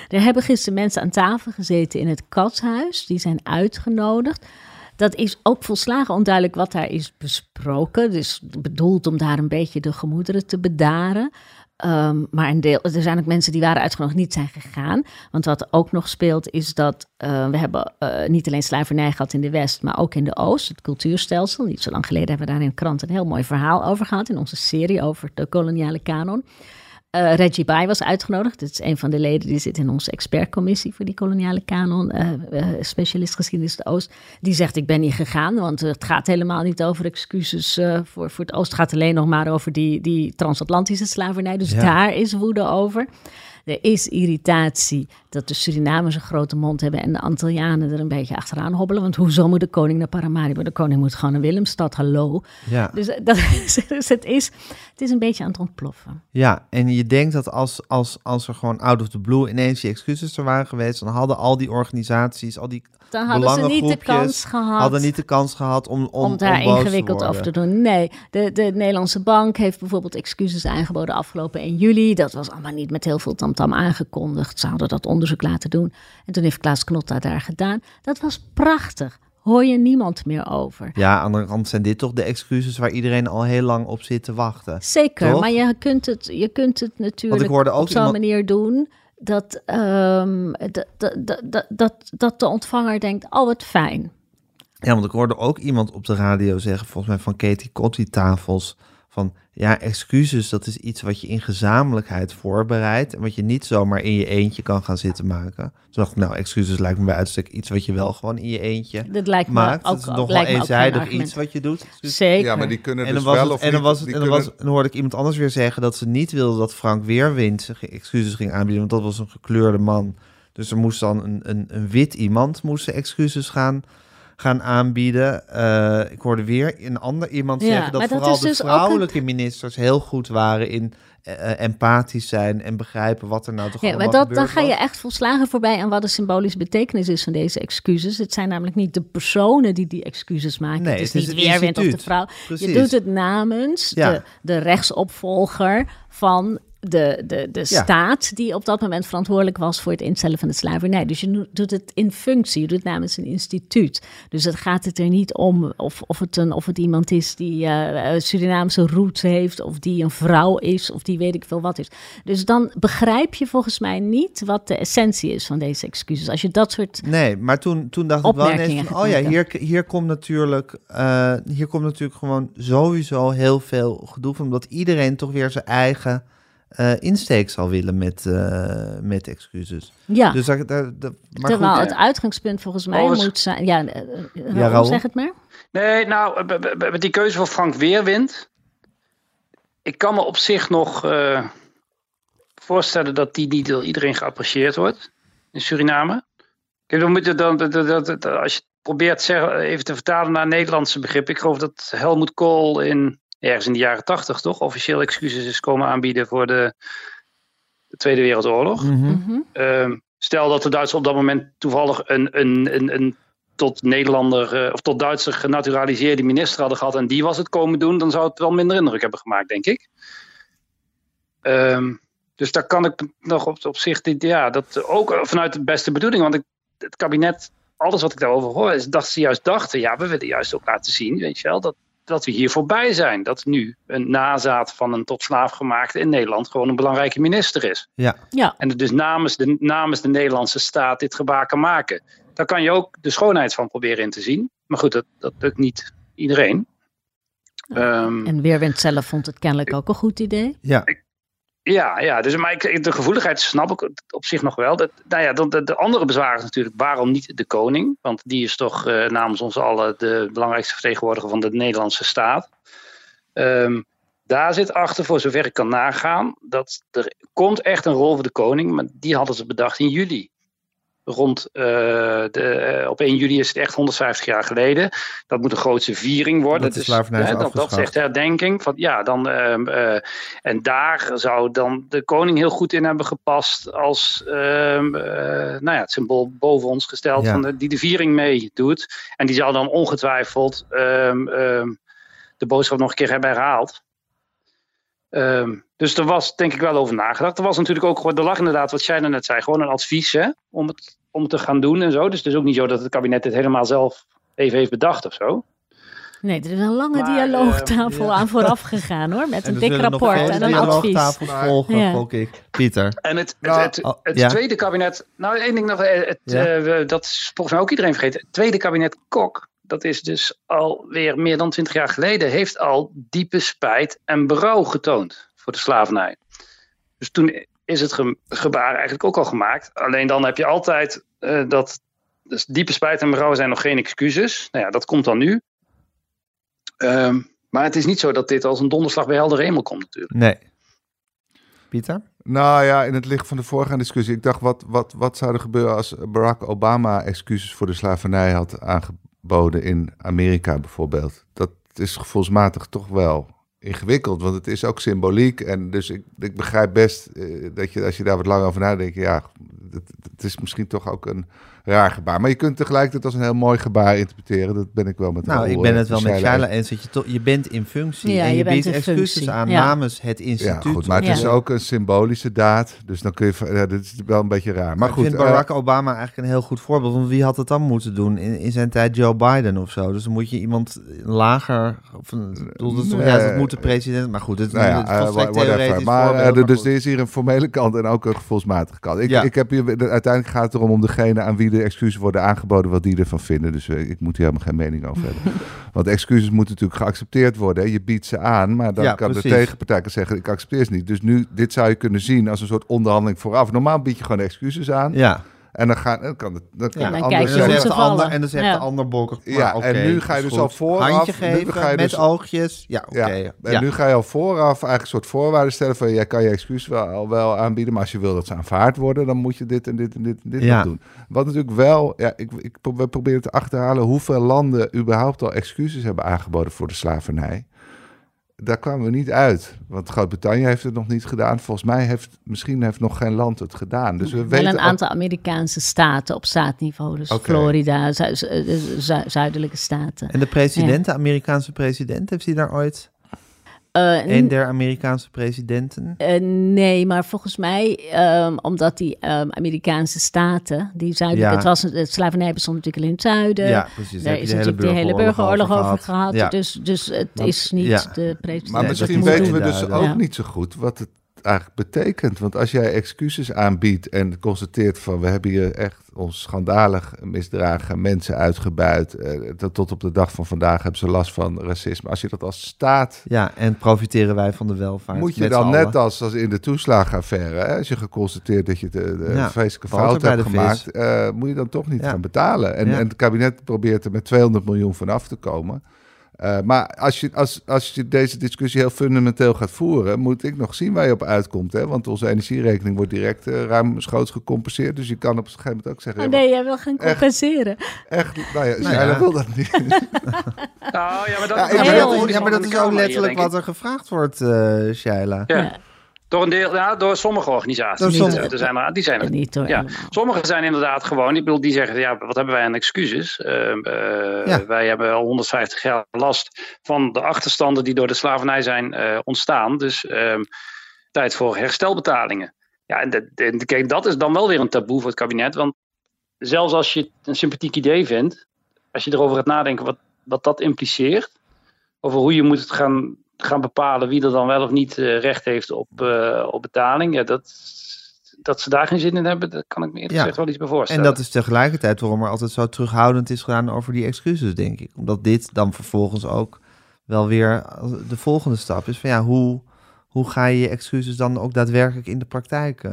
Er hebben gisteren mensen aan tafel gezeten in het Katshuis. Die zijn uitgenodigd. Dat is ook volslagen onduidelijk wat daar is besproken. Dus bedoeld om daar een beetje de gemoederen te bedaren. Ehm, maar een deel, er zijn ook mensen die waren uitgenodigd, niet zijn gegaan. Want wat ook nog speelt is dat eh, we hebben eh, niet alleen slavernij gehad in de West, maar ook in de Oost, het cultuurstelsel. Niet zo lang geleden hebben we daar in de krant een heel mooi verhaal over gehad in onze serie over de koloniale kanon. Eh, Reggie Bai was uitgenodigd. Dat is een van de leden die zit in onze expertcommissie voor die koloniale kanon. eh, eh, specialist geschiedenis de Oost. Die zegt: Ik ben niet gegaan, want het gaat helemaal niet over excuses voor, voor het Oost. Het gaat alleen nog maar over die, die transatlantische slavernij. Dus Ja. daar is woede over. Er is irritatie dat de Surinamers een grote mond hebben en de Antillianen er een beetje achteraan hobbelen. Want hoezo moet de koning naar Paramaribo? De koning moet gewoon naar Willemstad, hallo. Ja. Dus, dat is, dus het, is, het is een beetje aan het ontploffen. Ja, en je denkt dat als, als, als er gewoon out of the blue ineens die excuses er waren geweest, dan hadden al die organisaties, al die Dan hadden ze niet de kans gehad. hadden niet de kans gehad om, om, om daar om ingewikkeld te over te doen. Nee, de, de Nederlandse bank heeft bijvoorbeeld excuses aangeboden afgelopen 1 juli. Dat was allemaal niet met heel veel tamtam aangekondigd. Ze hadden dat onderzoek laten doen. En toen heeft Klaas Knotta daar gedaan. Dat was prachtig. Hoor je niemand meer over. Ja, aan de kant zijn dit toch de excuses waar iedereen al heel lang op zit te wachten. Zeker, Toch? maar je kunt het, je kunt het natuurlijk op zo'n iemand- manier doen dat, ehm, dat, dat, dat, dat, dat de ontvanger denkt, oh wat fijn. Ja, want ik hoorde ook iemand op de radio zeggen, volgens mij van Katie Kotti tafels, van ja, excuses, dat is iets wat je in gezamenlijkheid voorbereidt en wat je niet zomaar in je eentje kan gaan zitten maken. Toen dacht ik, nou, excuses lijkt me bij uitstek iets wat je wel gewoon in je eentje Dat lijkt me maakt. ook, Het is nog wel eenzijdig iets wat je doet. Excuses. Zeker. Ja, maar die kunnen En dus dan, wel het, of en, dan niet- was het, die en dan, kunnen- was, dan hoorde ik iemand anders weer zeggen dat ze niet wilden dat Frank Weerwind zich excuses ging aanbieden, want dat was een gekleurde man. Dus er moest dan een, een, een wit iemand moest excuses gaan, gaan aanbieden. Eh, ik hoorde weer een ander iemand Ja, zeggen dat vooral de dus vrouwelijke ministers heel goed waren in eh, eh, empathisch zijn en begrijpen wat er nou toch Ja, allemaal maar dat, dan ga je echt volslagen voorbij aan wat de symbolische betekenis is van deze excuses. Het zijn namelijk niet de personen die die excuses maken. Nee, het is het is niet het Weerwind of de vrouw. Precies. Je doet het namens Ja. de, de rechtsopvolger van de, de, de Ja. staat die op dat moment verantwoordelijk was voor het instellen van de slavernij. Dus je doet het in functie, je doet het namens een instituut. Dus het gaat het er niet om of, of, het, een, of het iemand is die eh, Surinaamse roots heeft, of die een vrouw is, of die weet ik veel wat is. Dus dan begrijp je volgens mij niet wat de essentie is van deze excuses. Als je dat soort. Nee, maar toen, toen dacht ik wel ineens van, oh ja, hier, hier komt natuurlijk, eh, hier komt natuurlijk gewoon sowieso heel veel gedoe van, omdat iedereen toch weer zijn eigen eh, insteek zal willen met, eh, met excuses. Ja, Dus daar- maar terwijl goed, het uitgangspunt volgens mij Alles- moet zijn. Ja, eh, eh, Ja, Raoul? zeg het maar. Nee, nou, met die keuze van Frank Weerwind. Ik kan me op zich nog eh, voorstellen dat die niet door iedereen geapprecieerd wordt in Suriname. Kijk, we moeten dan, dat- dat- dat- dat- als je het probeert zeggen, even te vertalen naar Nederlandse begrip. Ik geloof dat Helmut Kool in, ergens in de jaren tachtig toch officieel excuses is komen aanbieden voor de, de Tweede Wereldoorlog. Mhm. Mhm. Ehm, stel dat de Duitsers op dat moment toevallig een, een, een, een tot Nederlander eh, of tot Duitser genaturaliseerde minister hadden gehad en die was het komen doen, dan zou het wel minder indruk hebben gemaakt, denk ik. Ehm, dus daar kan ik nog op, op zich, dit- ja, dat ook vanuit de beste bedoeling, want ik, het kabinet, alles wat ik daarover hoor, is dat ze juist dachten, ja, we willen juist ook laten zien, weet je wel, dat, dat we hier voorbij zijn. Dat nu een nazaat van een tot slaaf gemaakte in Nederland gewoon een belangrijke minister is. Ja, Ja, En dus namens de, namens de Nederlandse staat dit gebaar kan maken. Daar kan je ook de schoonheid van proberen in te zien. Maar goed, dat, dat lukt niet iedereen. Ehm, en Weerwind zelf vond het kennelijk ook een goed idee. ja. Ja, ja dus, maar ik, de gevoeligheid snap ik op zich nog wel. Dat, nou ja, dan de, de andere bezwaar is natuurlijk waarom niet de koning? Want die is toch eh, namens ons allen de belangrijkste vertegenwoordiger van de Nederlandse staat. Ehm, daar zit achter, voor zover ik kan nagaan, dat er komt echt een rol voor de koning, maar die hadden ze bedacht in juli. Rond eh, de, eh, op 1 juli is het echt 150 jaar geleden. Dat moet een grootste viering worden. Dat Dus, is hè, dat, dat is echt herdenking. Van, ja, dan, ehm, eh, en daar zou dan de koning heel goed in hebben gepast als ehm, eh, nou ja, het symbool boven ons gesteld Ja. van de, die de viering meedoet. En die zou dan ongetwijfeld ehm, de boodschap nog een keer hebben herhaald. Ehm, dus er was denk ik wel over nagedacht. Er was natuurlijk ook, gewoon- er lag inderdaad, wat jij net zei, gewoon een advies hè, om, het, om het te gaan doen en zo. Dus het is ook niet zo dat het kabinet dit helemaal zelf even heeft bedacht of zo. Nee, er is een lange Maar, dialoogtafel eh, ja. aan vooraf gegaan hoor. Met En een dik rapport en een advies. dialoogtafels volgen, Ja. gok ik. Pieter. En het, Nou, het, het, oh, het ja? tweede kabinet, nou één ding nog, eh, het, Ja? eh, dat is volgens mij ook iedereen vergeten. Het tweede kabinet Kok, dat is dus alweer meer dan twintig jaar geleden, heeft al diepe spijt en berouw getoond voor de slavernij. Dus toen is het ge- gebaar eigenlijk ook al gemaakt. Alleen dan heb je altijd eh, dat, dus diepe spijt en berouw zijn nog geen excuses. Nou ja, dat komt dan nu. Ehm, maar het is niet zo dat dit als een donderslag bij helder hemel komt natuurlijk. Nee. Pieter? Nou ja, in het licht van de vorige discussie. Ik dacht, wat, wat, wat zou er gebeuren als Barack Obama excuses voor de slavernij had aangeboden in Amerika bijvoorbeeld? Dat is gevoelsmatig toch wel ingewikkeld, want het is ook symboliek. En dus ik, ik begrijp best eh, dat je, als je daar wat langer over nadenkt, ja, het, het is misschien toch ook een raar gebaar. Maar je kunt tegelijkertijd als een heel mooi gebaar interpreteren. Dat ben ik wel met Nou, ik ben eh, het wel met Shaila eens. Dat je, toch, je bent in functie Ja, en je je, bent biedt excuses functie, aan ja. namens het Ja, instituut. goed, maar het Ja. is ook een symbolische daad. Dus dan kun je. Ja, dit is wel een beetje raar. Maar Maar goed. ik vind eh, Barack Obama eigenlijk een heel goed voorbeeld. Want wie had het dan moeten doen? In, in zijn tijd Joe Biden of zo. Dus dan moet je iemand lager... Of bedoel, dat, ja, dat moet de president... Maar goed, het is nou ja, eh, theoretisch Maar, eh, dus goed. er is hier een formele kant en ook een gevoelsmatige kant. Ik, Ja. ik heb hier, de- uiteindelijk gaat het erom om degene aan wie de excuses worden aangeboden, wat die ervan vinden. Dus eh, ik moet hier helemaal geen mening over hebben. Want excuses moeten natuurlijk geaccepteerd worden. Hè. Je biedt ze aan, maar dan Ja, kan precies. de tegenpartij zeggen, ik accepteer ze niet. Dus nu, dit zou je kunnen zien als een soort onderhandeling vooraf. Normaal bied je gewoon excuses aan. Ja, En dan, gaan, dan kan het dan kan Ja, de kijk en je dan zegt ze de ander, en dan zegt Ja. de ander. Ja, en nu ga je dus goed. al vooraf- Handje nu geven, ga je met dus- oogjes. Ja, oké. Ja, ja. en nu ga je al vooraf eigenlijk een soort voorwaarden stellen van jij kan je excuus wel, al wel aanbieden, maar als je wil dat ze aanvaard worden, dan moet je dit en dit en dit en dit nog doen. Wat natuurlijk wel, ja, ik, ik, we proberen te achterhalen hoeveel landen überhaupt al excuses hebben aangeboden voor de slavernij. Daar kwamen we niet uit, want Groot-Brittannië heeft het nog niet gedaan. Volgens mij heeft misschien heeft nog geen land het gedaan. Dus we Wel weten een aantal Amerikaanse staten op staatniveau. Dus. Florida, zu- zu- zu- zuidelijke staten. En de president, de Amerikaanse president, heeft hij daar ooit... Uh, een der Amerikaanse presidenten? Uh, nee, maar volgens mij, um, omdat die um, Amerikaanse staten, die zuidelijke, ja. het was het slavernij bestond natuurlijk in het zuiden. Ja, precies. Daar is natuurlijk de hele burgeroorlog over, over gehad. Ja. Dus, dus het maar, is niet ja. de president. Maar misschien weten we dus ook niet zo goed wat het eigenlijk betekent. Want als jij excuses aanbiedt en constateert van we hebben hier echt ons schandalig misdragen, mensen uitgebuit. Eh, tot op de dag van vandaag hebben ze last van racisme. Als je dat als staat. Ja, en profiteren wij van de welvaart. Moet je dan net als, als in de toeslagenaffaire, hè, als je geconstateerd dat je de, de ja, vreselijke fout hebt gemaakt, uh, moet je dan toch niet ja. gaan betalen. En, ja. en het kabinet probeert er met 200 miljoen van af te komen. Uh, maar als je, als, als je deze discussie heel fundamenteel gaat voeren, moet ik nog zien waar je op uitkomt. Hè? Want onze energierekening wordt direct uh, ruimschoots gecompenseerd. Dus je kan op een gegeven moment ook zeggen... Oh, nee, jij wil gaan compenseren. Echt, echt nou ja, nou ja. wil dat niet. nou, ja, maar dat, ja, ja, maar dat, ja, maar dat is ook letterlijk wat er gevraagd wordt, uh, Shaila. Ja. Door, een deel, ja, door sommige organisaties. Door sommige, er zijn er, die zijn er. Niet door ja. Sommige zijn inderdaad gewoon, ik bedoel, die zeggen, ja, wat hebben wij aan excuses? Uh, uh, ja. Wij hebben al 150 jaar last van de achterstanden die door de slavernij zijn uh, ontstaan. Dus ehm, tijd voor herstelbetalingen. Ja, en de, kijk, dat is dan wel weer een taboe voor het kabinet. Want zelfs als je het een sympathiek idee vindt, als je erover gaat nadenken wat, wat dat impliceert, over hoe je moet het gaan gaan bepalen wie er dan wel of niet uh, recht heeft op, uh, op betaling. Ja, dat, dat ze daar geen zin in hebben, dat kan ik me eerlijk gezegd wel iets bij voorstellen. En dat is tegelijkertijd waarom er altijd zo terughoudend is gedaan over die excuses, denk ik. Omdat dit dan vervolgens ook wel weer de volgende stap is van ja, hoe, hoe ga je je excuses dan ook daadwerkelijk in de praktijk uh,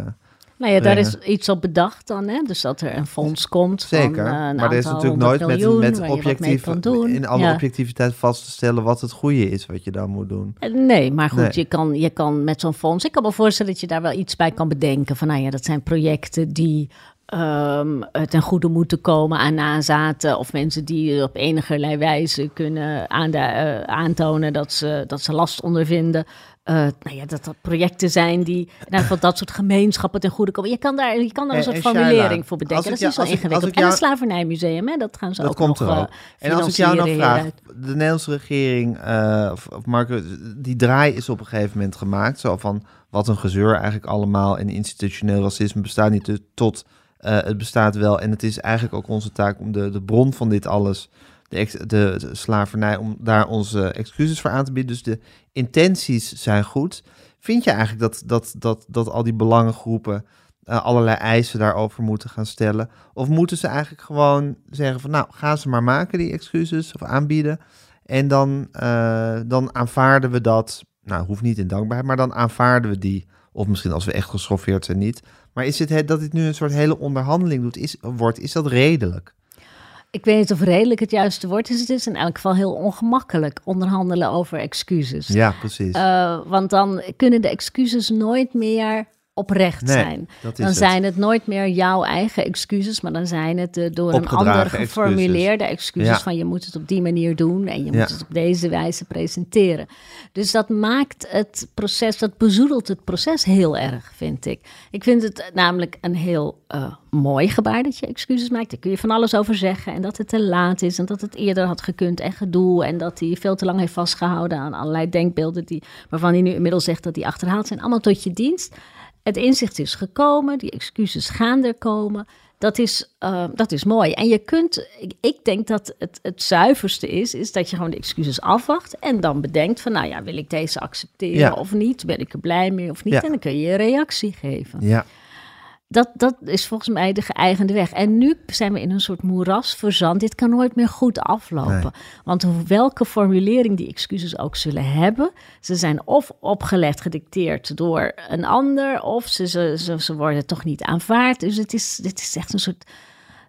nou ja, daar is iets op bedacht dan, hè? Dus dat er een fonds komt. Zeker, van, uh, maar er is natuurlijk nooit met, met objectief, in alle ja. objectiviteit vast te stellen wat het goede is wat je dan moet doen. Nee, maar goed, nee. Je, kan, je kan met zo'n fonds, ik kan me voorstellen dat je daar wel iets bij kan bedenken. Van nou ja, dat zijn projecten die um, ten goede moeten komen aan nazaten of mensen die op enige wijze kunnen aan uh, aantonen dat ze, dat ze last ondervinden. Uh, nou ja, dat dat projecten zijn die in ieder dat soort gemeenschappen ten goede komen. Je kan daar, je kan daar een soort en, formulering voor bedenken. Dat is niet zo ingewikkeld. En het slavernijmuseum, hè, dat gaan ze dat ook komt nog er ook. Uh, en als ik jou nou vraag, de Nederlandse regering, uh, of, of Marco, die draai is op een gegeven moment gemaakt. Zo van, wat een gezeur eigenlijk allemaal. En institutioneel racisme bestaat niet tot... Uh, het bestaat wel en het is eigenlijk ook onze taak om de, de bron van dit alles, de, de, slavernij, om daar onze excuses voor aan te bieden. Dus de intenties zijn goed. Vind je eigenlijk dat, dat, dat, dat al die belangengroepen uh, allerlei eisen daarover moeten gaan stellen? Of moeten ze eigenlijk gewoon zeggen van nou, gaan ze maar maken die excuses of aanbieden. En dan, uh, dan aanvaarden we dat, nou hoeft niet in dankbaarheid, maar dan aanvaarden we die. Of misschien als we echt geschoffeerd zijn niet. Maar is het dat dit nu een soort hele onderhandeling doet, is, wordt, is dat redelijk? Ik weet niet of redelijk het juiste woord is. Het is in elk geval heel ongemakkelijk onderhandelen over excuses. Ja, precies. Uh, want dan kunnen de excuses nooit meer oprecht nee, zijn. dan zijn het. nooit meer jouw eigen excuses, maar dan zijn het uh, door een ander geformuleerde excuses, excuses ja. van je moet het op die manier doen en je ja. moet het op deze wijze presenteren. Dus dat maakt het proces, dat bezoedelt het proces heel erg, vind ik. Ik vind het namelijk een heel uh, mooi gebaar dat je excuses maakt. Daar kun je van alles over zeggen en dat het te laat is en dat het eerder had gekund en gedoe en dat hij veel te lang heeft vastgehouden aan allerlei denkbeelden die, waarvan hij nu inmiddels zegt dat die achterhaald zijn. Allemaal tot je dienst. Het inzicht is gekomen, die excuses gaan er komen. Dat is, uh, dat is mooi. En je kunt, ik, ik, denk dat het, het zuiverste is, is dat je gewoon de excuses afwacht en dan bedenkt van, nou ja, wil ik deze accepteren ja. of niet? Ben ik er blij mee of niet? Ja. En dan kun je een reactie geven. Ja. Dat, dat is volgens mij de geëigende weg. En nu zijn we in een soort moeras verzand. Dit kan nooit meer goed aflopen. Nee. Want welke formulering die excuses ook zullen hebben, ze zijn of opgelegd, gedicteerd door een ander, of ze, ze, ze, ze worden toch niet aanvaard. Dus het is, dit is echt een soort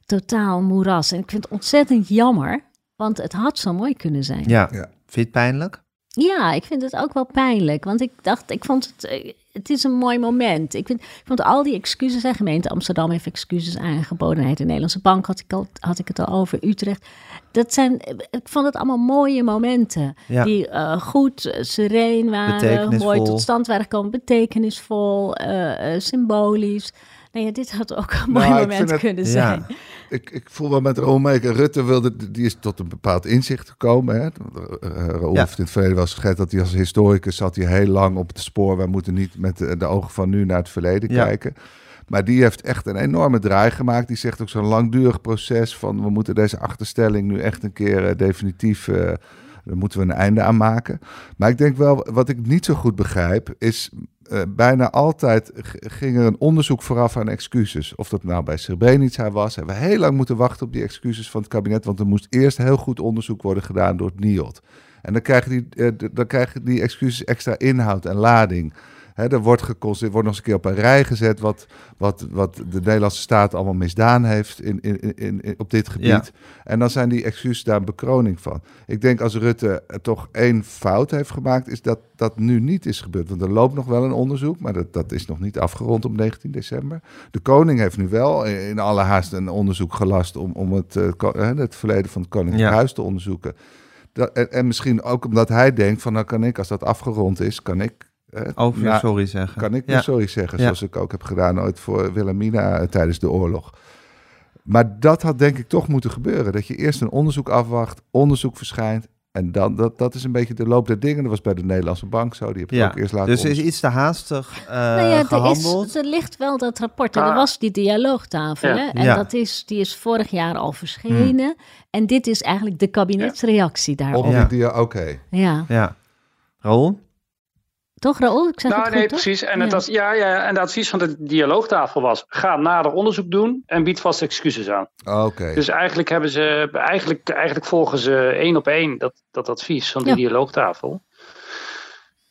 totaal moeras. En ik vind het ontzettend jammer, want het had zo mooi kunnen zijn. Ja, ja. vind je het pijnlijk? Ja, ik vind het ook wel pijnlijk. Want ik dacht, ik vond het. Het is een mooi moment. Ik, vind, ik vond al die excuses. En gemeente Amsterdam heeft excuses aangeboden. De Nederlandse Bank had ik, al, had ik het al over. Utrecht. Dat zijn. Ik vond het allemaal mooie momenten. Ja. Die uh, goed, sereen waren. Mooi tot stand waren gekomen. Betekenisvol. Uh, uh, symbolisch. Nou ja, dit had ook een mooi nou, moment kunnen zijn. Ik, ik voel wel met Raoul mee. Rutte wilde, die is tot een bepaald inzicht gekomen. Hè. Raoul Ja. heeft in het verleden wel eens geschreven dat hij als historicus zat hij heel lang op het spoor. Wij moeten niet met de, de ogen van nu naar het verleden Ja. kijken. Maar die heeft echt een enorme draai gemaakt. Die zegt ook zo'n langdurig proces van we moeten deze achterstelling nu echt een keer eh, definitief. eh daar moeten we een einde aan maken. Maar ik denk wel, wat ik niet zo goed begrijp, is eh, bijna altijd ging er een onderzoek vooraf aan excuses. Of dat nou bij Srebrenica was. Hebben we heel lang moeten wachten op die excuses van het kabinet. Want er moest eerst heel goed onderzoek worden gedaan door het NIOD. En dan krijgen die, eh, dan krijgen die excuses extra inhoud en lading. Hè, er wordt geconstateerd, wordt nog eens een keer op een rij gezet wat, wat, wat de Nederlandse staat allemaal misdaan heeft in, in, in, in- op dit gebied. Ja. En dan zijn die excuses daar een bekroning van. Ik denk als Rutte toch één fout heeft gemaakt, is dat dat nu niet is gebeurd. Want er loopt nog wel een onderzoek, maar dat, dat is nog niet afgerond op 19 december. De koning heeft nu wel in alle haast een onderzoek gelast om, om het, eh, het verleden van het Koninklijk Ja. Huis te onderzoeken. Dat, en, en misschien ook omdat hij denkt van, nou kan ik, als dat afgerond is, kan ik... eh, weer na- sorry zeggen. kan ik ja. weer sorry zeggen, Ja. zoals ik ook heb gedaan ooit voor Wilhelmina eh, tijdens de oorlog. Maar dat had denk ik toch moeten gebeuren. Dat je eerst een onderzoek afwacht, onderzoek verschijnt. En dan, dat, dat is een beetje de loop der dingen. Dat was bij de Nederlandse Bank zo. Die heb je Ja, ook eerst laten Dus er is iets te haastig eh, nou ja, er, gehandeld. is, er ligt wel dat rapport. En Ah. er was die dialoogtafel. Ja. Hè? En Ja. dat is, die is vorig jaar al verschenen. En dit is eigenlijk de kabinetsreactie daarop. Op Ja. die dia- Oké. Ja. Ja. Raoul? Toch, Raoul? Ik zeg Nou, het nee, goed, precies. En, Ja. het, as- ja, ja, en het advies van de dialoogtafel was: ga nader onderzoek doen en bied vast excuses aan. Oké. Dus eigenlijk, hebben ze, eigenlijk, eigenlijk volgen ze één op één dat, dat advies van die Ja. dialoogtafel.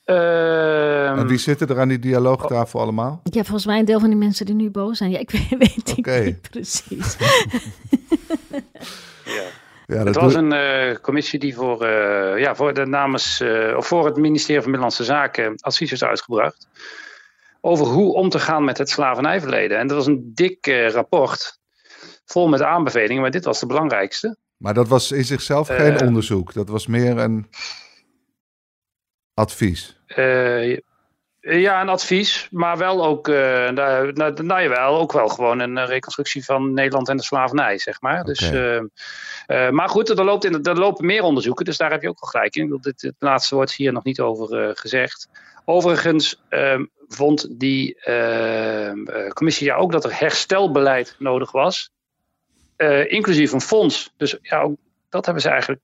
Ehm, En wie zitten er aan die dialoogtafel allemaal? Ja, volgens mij een deel van die mensen die nu boos zijn. Ja, ik weet, weet Oké. ik niet precies. ja. Ja, Het was een eh, commissie die voor, eh, ja, voor, de namens, eh, of voor het ministerie van Binnenlandse Zaken advies heeft uitgebracht. Over hoe om te gaan met het slavernijverleden. En dat was een dik rapport. Vol met aanbevelingen, maar dit was de belangrijkste. Maar dat was in zichzelf geen onderzoek. Dat was meer een advies. Ja, een advies, maar wel ook, eh nou, nou, nou jawel, ook wel gewoon een eh, reconstructie van Nederland en de slavernij, zeg maar. Dus, eh, eh, maar goed, er, loopt in, er lopen meer onderzoeken, dus daar heb je ook wel gelijk in. Dit, het laatste wordt hier nog niet over eh, gezegd. Overigens ehm, vond die ehm, eh, commissie ja ook dat er herstelbeleid nodig was, eh, inclusief een fonds. Dus ja, ook dat hebben ze eigenlijk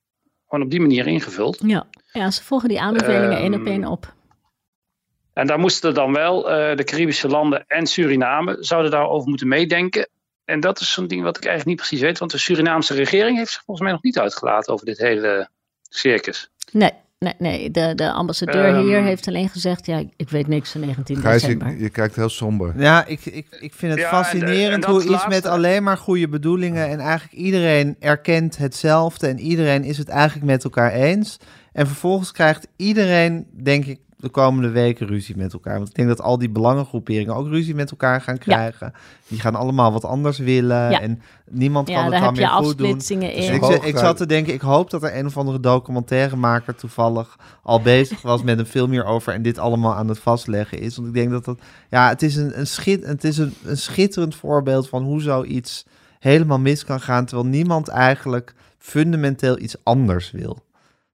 gewoon op die manier ingevuld. Ja. ja, ze volgen die aanbevelingen Ehm, één op één op. En daar moesten dan wel eh, de Caribische landen en Suriname zouden daarover moeten meedenken. En dat is zo'n ding wat ik eigenlijk niet precies weet, want de Surinaamse regering heeft zich volgens mij nog niet uitgelaten over dit hele circus. Nee, nee, nee. De, de ambassadeur Ehm, hier heeft alleen gezegd... ja, ik weet niks van 19 Gijs, december. je, je kijkt heel somber. Ja, ik, ik, ik vind het Ja, en de- fascinerend en hoe iets laatste- met alleen maar goede bedoelingen en eigenlijk iedereen erkent hetzelfde en iedereen is het eigenlijk met elkaar eens. En vervolgens krijgt iedereen, denk ik, de komende weken ruzie met elkaar. Want ik denk dat al die belangengroeperingen ook ruzie met elkaar gaan krijgen. Die gaan allemaal wat anders willen Ja. en niemand kan het dan heb je meer goed doen. afsplitsingen Dus in. ik, ik zat te denken, ik hoop dat er een of andere documentairemaker toevallig al bezig was met een film hierover en dit allemaal aan het vastleggen is. Want ik denk dat dat, ja, het is een, een, schit, het is een, een schitterend voorbeeld van hoe zoiets helemaal mis kan gaan, terwijl niemand eigenlijk fundamenteel iets anders wil.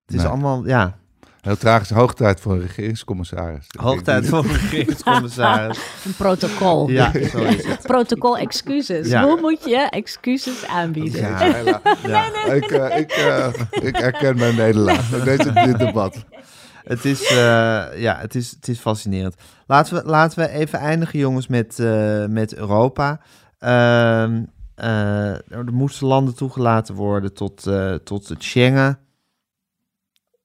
Het is Nee. allemaal, ja, Heel tragisch. Hoog tijd voor een regeringscommissaris. hoog tijd voor een regeringscommissaris. Een protocol. Ja, zo is het. Protocol excuses. Ja. Hoe moet je excuses aanbieden? Ja, Ja, ja. ik, eh, ik, eh, ik herken mijn nederlaag. Deze, dit debat. Het is, eh, ja, het is, het is fascinerend. Laten we, laten we even eindigen, jongens, met, eh, met Europa. Ehm, eh, er moesten landen toegelaten worden tot, eh, tot het Schengen.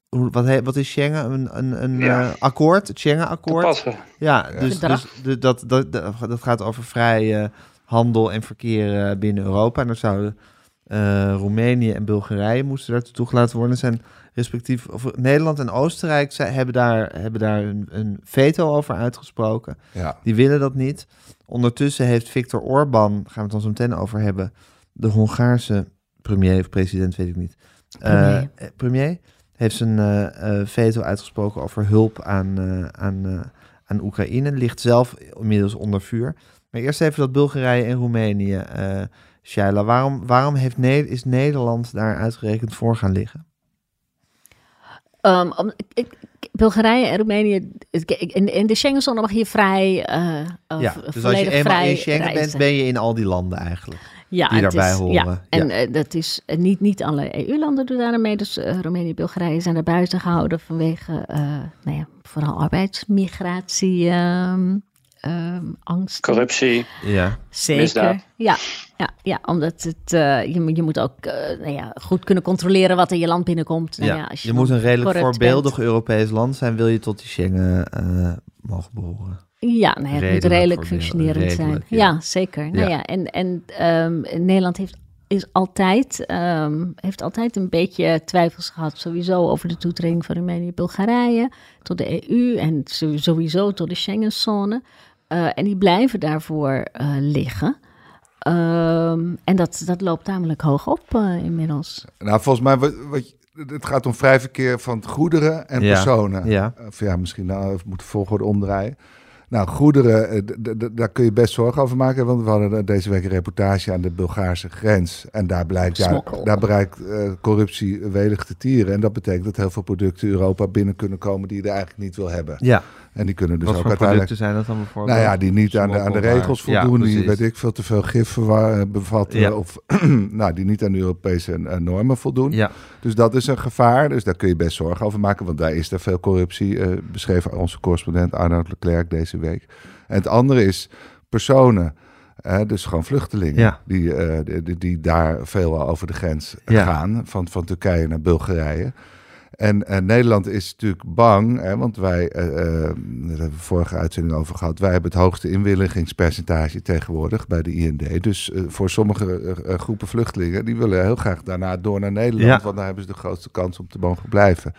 Wat, he- wat is Schengen? Een, een, een Ja. eh, akkoord? Het Schengen-akkoord? Ja, dus, dus de- dat, dat, dat, gaat over vrije handel en verkeer eh, binnen Europa. En dan zouden eh, Roemenië en Bulgarije moesten daartoe toegelaten worden. Zijn respectief of Nederland en Oostenrijk zij, hebben daar, hebben daar een, een veto over uitgesproken. Ja. Die willen dat niet. Ondertussen heeft Viktor Orbán, gaan we het dan zo meteen over hebben, de Hongaarse premier of president, weet ik niet. Eh, Premier. eh, premier heeft zijn eh, veto uitgesproken over hulp aan, eh, aan, aan Oekraïne. Ligt zelf inmiddels onder vuur. Maar eerst even dat Bulgarije en Roemenië Shaila, waarom, waarom heeft ne is Nederland daar uitgerekend voor gaan liggen? Um, om, ik, Bulgarije en Roemenië, in, in de Schengenzone mag je vrij, uh, ja, dus als je eenmaal in Schengen bent, ben je in al die landen eigenlijk. Ja, die daarbij horen. Ja, en ja. Uh, dat is uh, niet, niet alle EU-landen doen daar mee. Dus uh, Roemenië en Bulgarije zijn er buiten gehouden vanwege nou ja, vooral arbeidsmigratie. Um, um, angst. Corruptie. Ja. Zeker. Ja, ja, ja, omdat het, uh, je, je moet ook uh, nou ja, goed kunnen controleren wat in je land binnenkomt. Nou ja, ja als je, je moet een redelijk voorbeeldig bent. Europees land zijn, wil je tot die Schengen uh, mogen behoren. Ja, nou ja, het moet redelijk functionerend zijn. Ja, ja zeker. Nou ja, en, en um, Nederland heeft is altijd, um, heeft altijd een beetje twijfels gehad, sowieso over de toetreding van Roemenië en Bulgarije tot de EU en sowieso tot de Schengenzone. Uh, en die blijven daarvoor uh, liggen. Um, en dat, dat loopt tamelijk hoog op uh, inmiddels. Nou, volgens mij, wat, wat, het gaat om vrij verkeer van goederen en ja. personen. Ja. Of ja, misschien nou, we moeten volgorde omdraaien. Nou, goederen, eh, daar kun je best zorgen over maken. Want we hadden deze week een reportage aan de Bulgaarse grens. En daar blijkt, ja, daar bereikt uh, corruptie welig te tieren. En dat betekent dat heel veel producten Europa binnen kunnen komen die je er eigenlijk niet wil hebben. Ja. En die kunnen dus Wat ook voor uiteindelijk. zijn dat dan bijvoorbeeld? Nou ja, die niet aan de, aan de regels voldoen. Ja, die weet ik veel te veel gif bevatten. Ja. Of nou, die niet aan de Europese normen voldoen. Ja. Dus dat is een gevaar. Dus daar kun je best zorgen over maken. Want daar is er veel corruptie. Uh, beschreef onze correspondent Arnold Leclerc deze week. En het andere is personen. Uh, dus gewoon vluchtelingen ja. die, uh, die, die, daar veel over de grens ja. gaan. Van, van Turkije naar Bulgarije. En uh, Nederland is natuurlijk bang, hè, want wij, uh, uh, daar hebben we vorige uitzending over gehad, wij hebben het hoogste inwilligingspercentage tegenwoordig bij de IND. Dus voor sommige groepen vluchtelingen, die willen heel graag daarna door naar Nederland, ja. want daar hebben ze de grootste kans om te mogen blijven.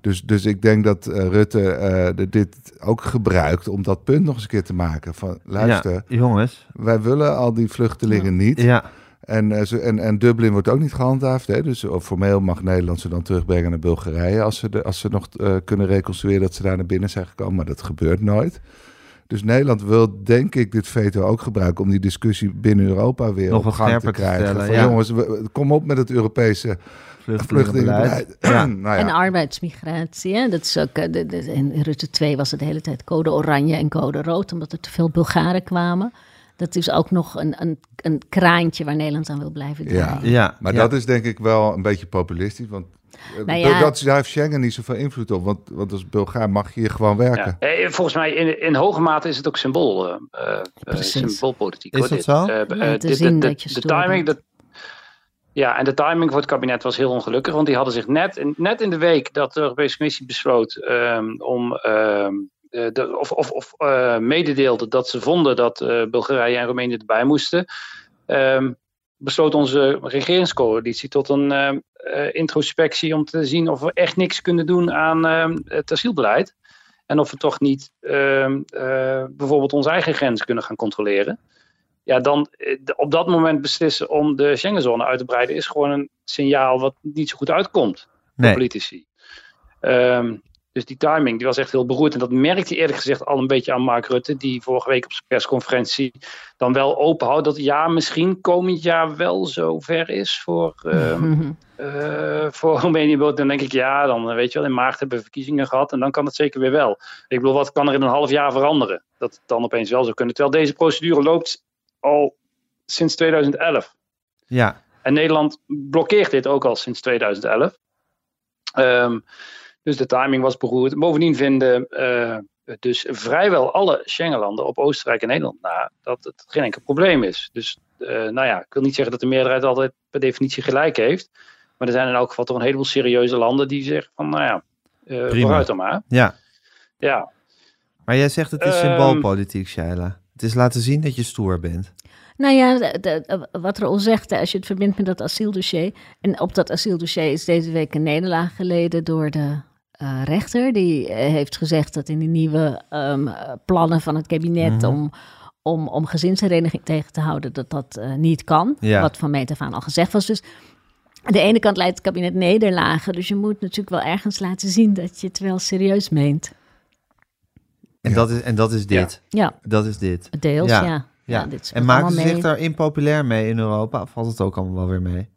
Dus, dus ik denk dat Rutte de, dit ook gebruikt om dat punt nog eens een keer te maken. Van luister, ja, jongens, wij willen al die vluchtelingen niet. Ja. En, ze, en, en Dublin wordt ook niet gehandhaafd. Hè? Dus formeel mag Nederland ze dan terugbrengen naar Bulgarije. Als ze, de, als ze nog uh, kunnen reconstrueren dat ze daar naar binnen zijn gekomen. Maar dat gebeurt nooit. Dus Nederland wil, denk ik, dit veto ook gebruiken om die discussie binnen Europa weer nog op gang te krijgen. Te stellen, van, ja. Jongens, we, kom op met het Europese vluchtelingenbeleid. Ja. nou ja. En arbeidsmigratie. Hè? Dat is ook, in Rutte 2 was het de hele tijd code oranje en code rood, omdat er te veel Bulgaren kwamen. Dat is ook nog een, een, een kraantje waar Nederland aan wil blijven draaien. Ja, ja maar ja. dat is denk ik wel een beetje populistisch. Want nou ja. dat, daar heeft Schengen niet zoveel invloed op. Want, want als Bulgaar mag je hier gewoon werken. Ja. Volgens mij in, in hoge mate is het ook symbool, uh, uh, symboolpolitiek. Is dat zo? Uh, ja, te zien de, dat je de timing, de, ja, en de timing voor het kabinet was heel ongelukkig. Want die hadden zich net in, net in de week dat de Europese Commissie besloot um, om... Um, de, of of, of uh, mededeelde dat ze vonden dat uh, Bulgarije en Roemenië erbij moesten, um, besloot onze regeringscoalitie tot een uh, introspectie om te zien of we echt niks kunnen doen aan het asielbeleid. En of we toch niet bijvoorbeeld onze eigen grens kunnen gaan controleren. Ja, dan op dat moment beslissen om de Schengenzone uit te breiden is gewoon een signaal wat niet zo goed uitkomt nee. voor politici. Um, dus die timing die was echt heel beroerd. En dat merkte eerlijk gezegd al een beetje aan Mark Rutte, die vorige week op zijn persconferentie dan wel openhoudt dat ja, misschien komend jaar wel zover is voor, uh, uh, voor Roemenië. Dan denk ik ja, dan weet je wel, in maart hebben we verkiezingen gehad en dan kan het zeker weer wel. Ik bedoel, wat kan er in een half jaar veranderen? Dat het dan opeens wel zou kunnen. Terwijl deze procedure loopt al sinds 2011. Ja. En Nederland blokkeert dit ook al sinds 2011. Um, dus de timing was beroerd. Bovendien vinden uh, dus vrijwel alle Schengenlanden op Oostenrijk en Nederland na dat het geen enkel probleem is. Dus uh, nou ja, ik wil niet zeggen dat de meerderheid altijd per definitie gelijk heeft. Maar er zijn in elk geval toch een heleboel serieuze landen die zeggen van nou ja, uh, vooruit dan maar. Ja. ja. Maar jij zegt het is Ehm, symboolpolitiek, Shaila. Het is laten zien dat je stoer bent. Nou ja, de, de, wat zegt, als je het verbindt met dat asieldossier. En op dat asieldossier is deze week een nederlaag geleden door de uh, rechter. Die uh, heeft gezegd dat in de nieuwe um, plannen van het kabinet Mhm. om, om, om gezinshereniging tegen te houden, dat dat uh, niet kan. Ja. Wat van meet af aan al gezegd was. Dus aan de ene kant leidt het kabinet nederlagen. Dus je moet natuurlijk wel ergens laten zien dat je het wel serieus meent. En, Ja. dat, is, en dat is dit. Ja, Dat is dit. deels, Ja. ja. Ja, dit en maken ze zich daar impopulair mee in Europa? Of valt het ook allemaal wel weer mee?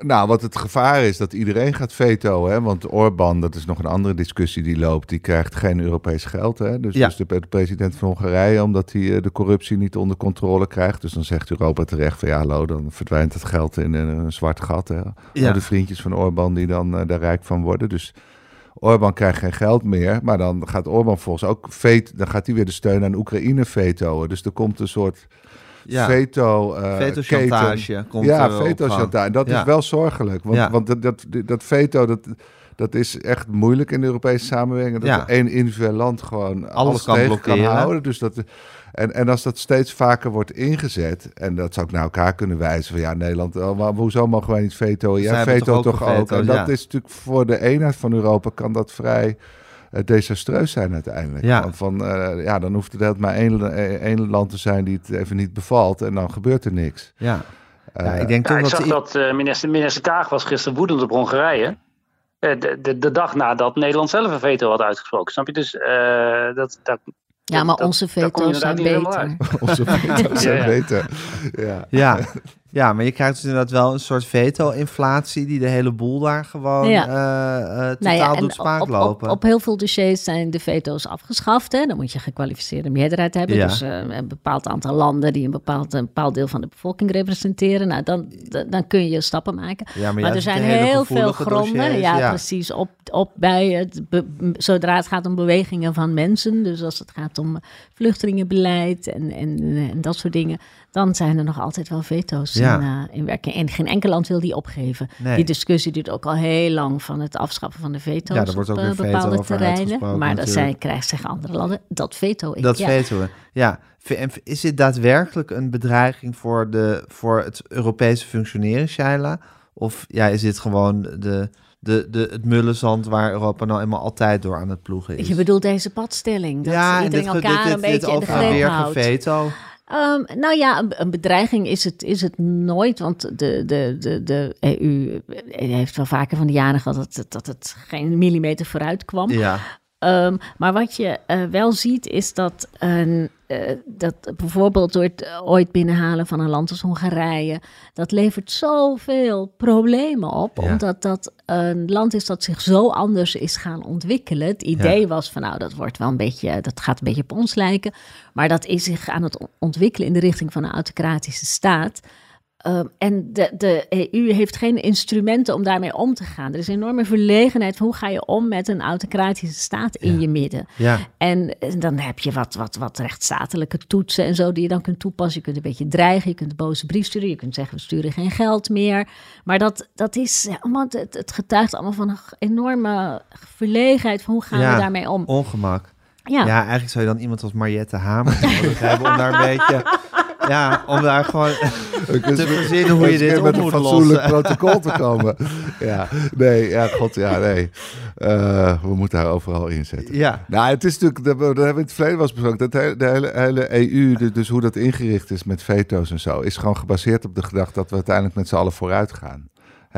Nou, wat het gevaar is dat iedereen gaat veto. Hè? Want Orbán, dat is nog een andere discussie die loopt, die krijgt geen Europees geld. Hè? Dus, Ja. dus de, de president van Hongarije, omdat hij eh, de corruptie niet onder controle krijgt. Dus dan zegt Europa terecht van ja, hallo, dan verdwijnt het geld in een, een zwart gat. Hè? Ja. De vriendjes van Orbán die dan eh, daar rijk van worden. Dus Orbán krijgt geen geld meer. Maar dan gaat Orbán volgens ook vet, dan gaat hij weer de steun aan Oekraïne vetoen. Dus er komt een soort Ja, veto eh, veto-chantage keten. komt ja, er op veto gang. chantage. En dat Ja. is wel zorgelijk. Want, Ja. want dat, dat, dat veto, dat, dat is echt moeilijk in de Europese samenwerking. Dat Ja. één individueel land gewoon alles, kan tegen kan blokkeren. houden. Dus dat, en, en als dat steeds vaker wordt ingezet, en dat zou ik naar elkaar kunnen wijzen van ja, Nederland, oh, maar hoezo mogen wij niet vetoen? Zij Ja, veto toch toch ook En dat ja. is natuurlijk voor de eenheid van Europa kan dat vrij eh, desastreus zijn uiteindelijk. Ja. Van, van, eh, ja, dan hoeft het altijd maar één, eh, één land te zijn die het even niet bevalt en dan gebeurt er niks. Ja. ja, Eh, ik denk Ja, toch ik dat... zag dat eh, minister, minister Kaag was gisteren woedend op Hongarije. Eh, de, de, de dag nadat Nederland zelf een veto had uitgesproken. Snap je? Dus eh, dat, dat, Ja, maar dat- onze veto's zijn beter. Onze veto's zijn Ja, ja. beter. Ja. Ja. Ja, maar je krijgt dus inderdaad wel een soort veto-inflatie... die de hele boel daar gewoon Ja. eh, eh, totaal Nou ja, doet spaak op, op, lopen. op heel veel dossiers zijn de veto's afgeschaft. Hè? Dan moet je gekwalificeerde meerderheid hebben. Ja. Dus eh, een bepaald aantal landen die een bepaald, een bepaald deel van de bevolking representeren. Nou, dan, dan, kun je stappen maken. Maar, er zijn heel veel gronden. dossiers, Ja, precies. Op, op bij het, be- zodra het gaat om bewegingen van mensen. Dus als het gaat om vluchtelingenbeleid en, en, en dat soort dingen. Dan zijn er nog altijd wel veto's Ja. in, eh, in werking. En geen enkel land wil die opgeven. Nee. Die discussie duurt ook al heel lang van het afschaffen van de veto's Ja, daar wordt op ook eh, weer veto bepaalde over terreinen. Maar dat zijn, krijgen zeggen andere landen, dat veto ik. Dat ja. we. Ja. Is dit daadwerkelijk een bedreiging voor, de, voor het Europese functioneren, Shaila? Of ja, is dit gewoon de, de, de, het mullenzand waar Europa nou eenmaal altijd door aan het ploegen is? Je bedoelt deze padstelling, dat ja, en iedereen dit, elkaar dit, een dit, dit beetje in de greep houdt. geveto. Ehm, nou ja, een, bedreiging is het, is het nooit, want de, de, de, de EU heeft wel vaker van de jaren gehad dat, het- dat het geen millimeter vooruit kwam. Ja, Ehm, maar wat je eh, wel ziet is dat, een, eh, dat bijvoorbeeld door het eh, ooit binnenhalen van een land als Hongarije, dat levert zoveel problemen op, Ja. omdat dat een land is dat zich zo anders is gaan ontwikkelen. Het idee Ja. was van nou, dat wordt wel een beetje, dat gaat een beetje op ons lijken, maar dat is zich aan het on- ontwikkelen in de richting van een autocratische staat. Ehm, en de, de EU heeft geen instrumenten om daarmee om te gaan. Er is een enorme verlegenheid van hoe ga je om met een autocratische staat in je midden. ja. En eh, dan heb je wat, wat, wat rechtsstatelijke toetsen en zo die je dan kunt toepassen. Je kunt een beetje dreigen, je kunt een boze brief sturen, je kunt zeggen we sturen geen geld meer. Maar dat, dat is ja, allemaal, het, het getuigt allemaal van een enorme verlegenheid van hoe gaan Ja. we daarmee om. ongemak. Ja, Ja. eigenlijk zou je dan iemand als Mariette Hamer nodig hebben om daar een beetje... Ja, om daar gewoon te verzinnen hoe je dit op met een fatsoenlijk lossen. protocol te komen. ja, nee, ja, god, ja, nee. Eh, we moeten haar overal inzetten. Ja, Nou, het is natuurlijk, dat hebben we in het verleden was besproken, dat de hele, de hele, hele EU, de- dus hoe dat ingericht is met veto's en zo, is gewoon gebaseerd op de gedachte dat we uiteindelijk met z'n allen vooruit gaan.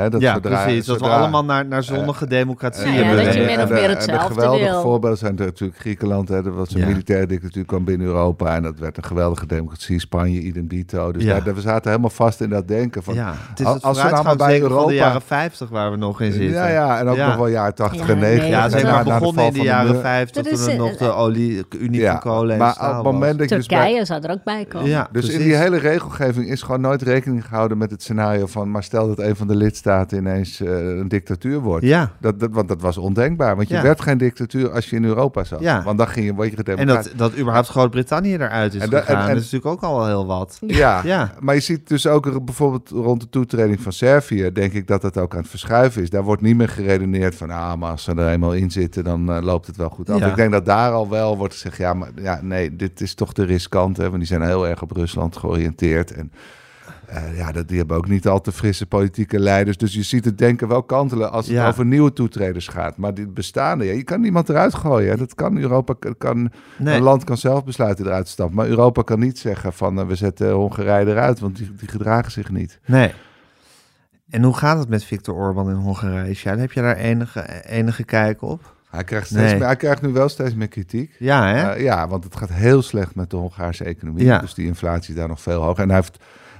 Dat ja zodra- precies. Dat we allemaal naar, naar zonnige democratie Ja, dat je min of meer hetzelfde De geweldige wil. voorbeelden zijn natuurlijk Griekenland. Hè, dat was een Ja. militaire dictatuur, kwam binnen Europa. En dat werd een geweldige democratie. Spanje, idem dito. Dus Ja. daar, daar- we zaten helemaal vast in dat denken. Van, Ja, het is als- het als we nou bij van de Europa- jaren 50 waar we nog in zitten. ja, ja, en ook Ja. nog wel jaren 80 Ja, en 90. nee, Ja, dat zeg is maar wel- begonnen in de jaren muur. 50 Dat is, toen er eh, nog de olie, unie Ja, van kolen en maar staal op het was. moment dat je dus bij- Turkije zou er ook bij komen. Ja, Dus in die hele regelgeving is gewoon nooit rekening gehouden met het scenario van... maar stel dat een van de lidstaten ineens eh, een dictatuur wordt. Ja, Dat, dat, want dat was ondenkbaar. Want je Ja. werd geen dictatuur als je in Europa zat. Ja. Want dan ging je, word je en gedemocratiseerd. dat, dat überhaupt Groot-Brittannië eruit is En dat- gegaan, en- en- dat is natuurlijk ook al wel heel wat. Ja. Ja. maar je ziet dus ook er bijvoorbeeld rond de toetreding van Servië... denk ik dat dat ook aan het verschuiven is. Daar wordt niet meer geredeneerd van... ah, maar als ze er eenmaal in zitten, dan eh, loopt het wel goed af. Ik denk dat daar al wel wordt gezegd... ja, maar ja, nee, dit is toch te riskant. Hè, want die zijn heel erg op Rusland georiënteerd. En eh, ja, dat, die hebben ook niet al te frisse politieke leiders. Dus je ziet het denken wel kantelen als het Ja. over nieuwe toetreders gaat. Maar die bestaande, ja, je kan niemand eruit gooien. Hè. Dat kan Europa, kan, Nee. een land kan zelf besluiten eruit te stappen. Maar Europa kan niet zeggen van eh, we zetten Hongarije eruit, want die, die gedragen zich niet. Nee. En hoe gaat het met Viktor Orban in Hongarije? Heb je daar enige, enige kijk op? Hij krijgt, steeds Nee. meer, hij krijgt nu wel steeds meer kritiek. Ja, hè? Eh, ja, want het gaat heel slecht met de Hongaarse economie. Ja. Dus die inflatie is daar nog veel hoger. En hij heeft,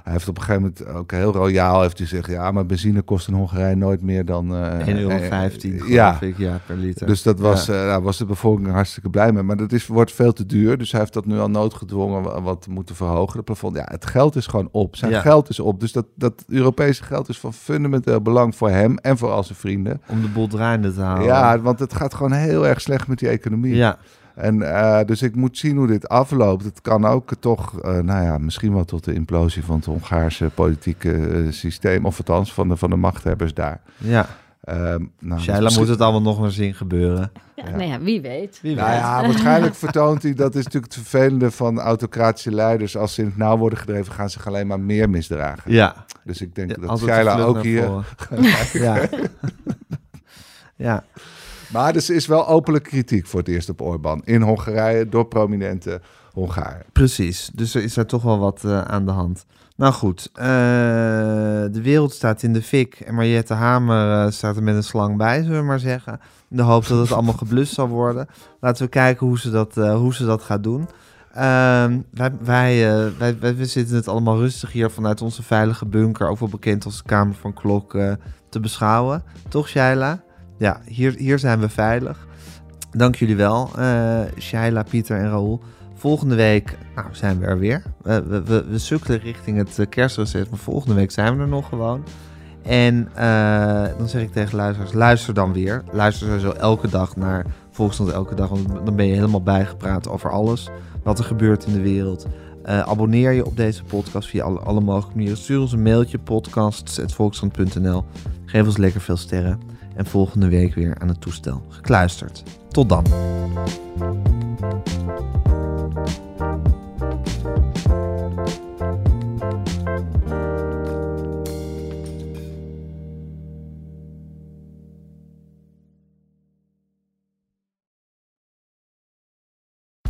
hij heeft op een gegeven moment ook heel royaal heeft hij gezegd... ja, maar benzine kost in Hongarije nooit meer dan... eh 1,15 euro, eh, geloof ja, ik, ja, per liter. dus dat was, Ja. eh, daar was de bevolking hartstikke blij mee. Maar dat is, wordt veel te duur. Dus hij heeft dat nu al noodgedwongen wa- wat moeten verhogen. Het plafond. Ja, het geld is gewoon op. Zijn Ja. geld is op. Dus dat, dat Europese geld is van fundamenteel belang voor hem en voor al zijn vrienden. Om de boel draaiende te houden. Ja, want het gaat gewoon heel erg slecht met die economie. ja. En eh, dus ik moet zien hoe dit afloopt. Het kan ook toch, eh, nou ja, misschien wel tot de implosie van het Hongaarse politieke eh, systeem. Of althans van de, van de machthebbers daar. ja. Ehm nou, Shaila misschien- moet het allemaal nog maar zien gebeuren. Ja, Nou ja, wie weet. Wie Nou ja, waarschijnlijk vertoont hij, dat is natuurlijk het vervelende van autocratische leiders. Als ze in het nauw worden gedreven, gaan ze zich alleen maar meer misdragen. Ja. Dus ik denk Ja, dat Shaila ook hier... ja. ja. Maar er is wel openlijk kritiek voor het eerst op Orbán. In Hongarije, door prominente Hongaren. Precies, dus er is daar toch wel wat eh, aan de hand. Nou goed, eh, de wereld staat in de fik en Mariette Hamer eh, staat er met een slang bij, zullen we maar zeggen. In de hoop dat het allemaal geblust zal worden. Laten we kijken hoe ze dat, hoe ze dat gaat doen. Ehm, wij, wij, wij, zitten het allemaal rustig hier vanuit onze veilige bunker, ook wel bekend als de Kamer van Klok, te beschouwen. Toch, Shaila? Ja, hier, hier zijn we veilig. Dank jullie wel, eh Shaila, Pieter en Raoul. Volgende week nou, zijn we er weer. We, we, we, we sukkelen richting het eh, kerstreces, maar volgende week zijn we er nog gewoon. En eh, dan zeg ik tegen luisteraars, luister dan weer. Luister sowieso elke dag naar Volkskrant Elke Dag, want dan ben je helemaal bijgepraat over alles wat er gebeurt in de wereld. Eh, abonneer je op deze podcast via alle, alle mogelijke manieren. Stuur ons een mailtje, podcasts.volkskrant.nl. Geef ons lekker veel sterren. En volgende week weer aan het toestel gekluisterd. Tot dan.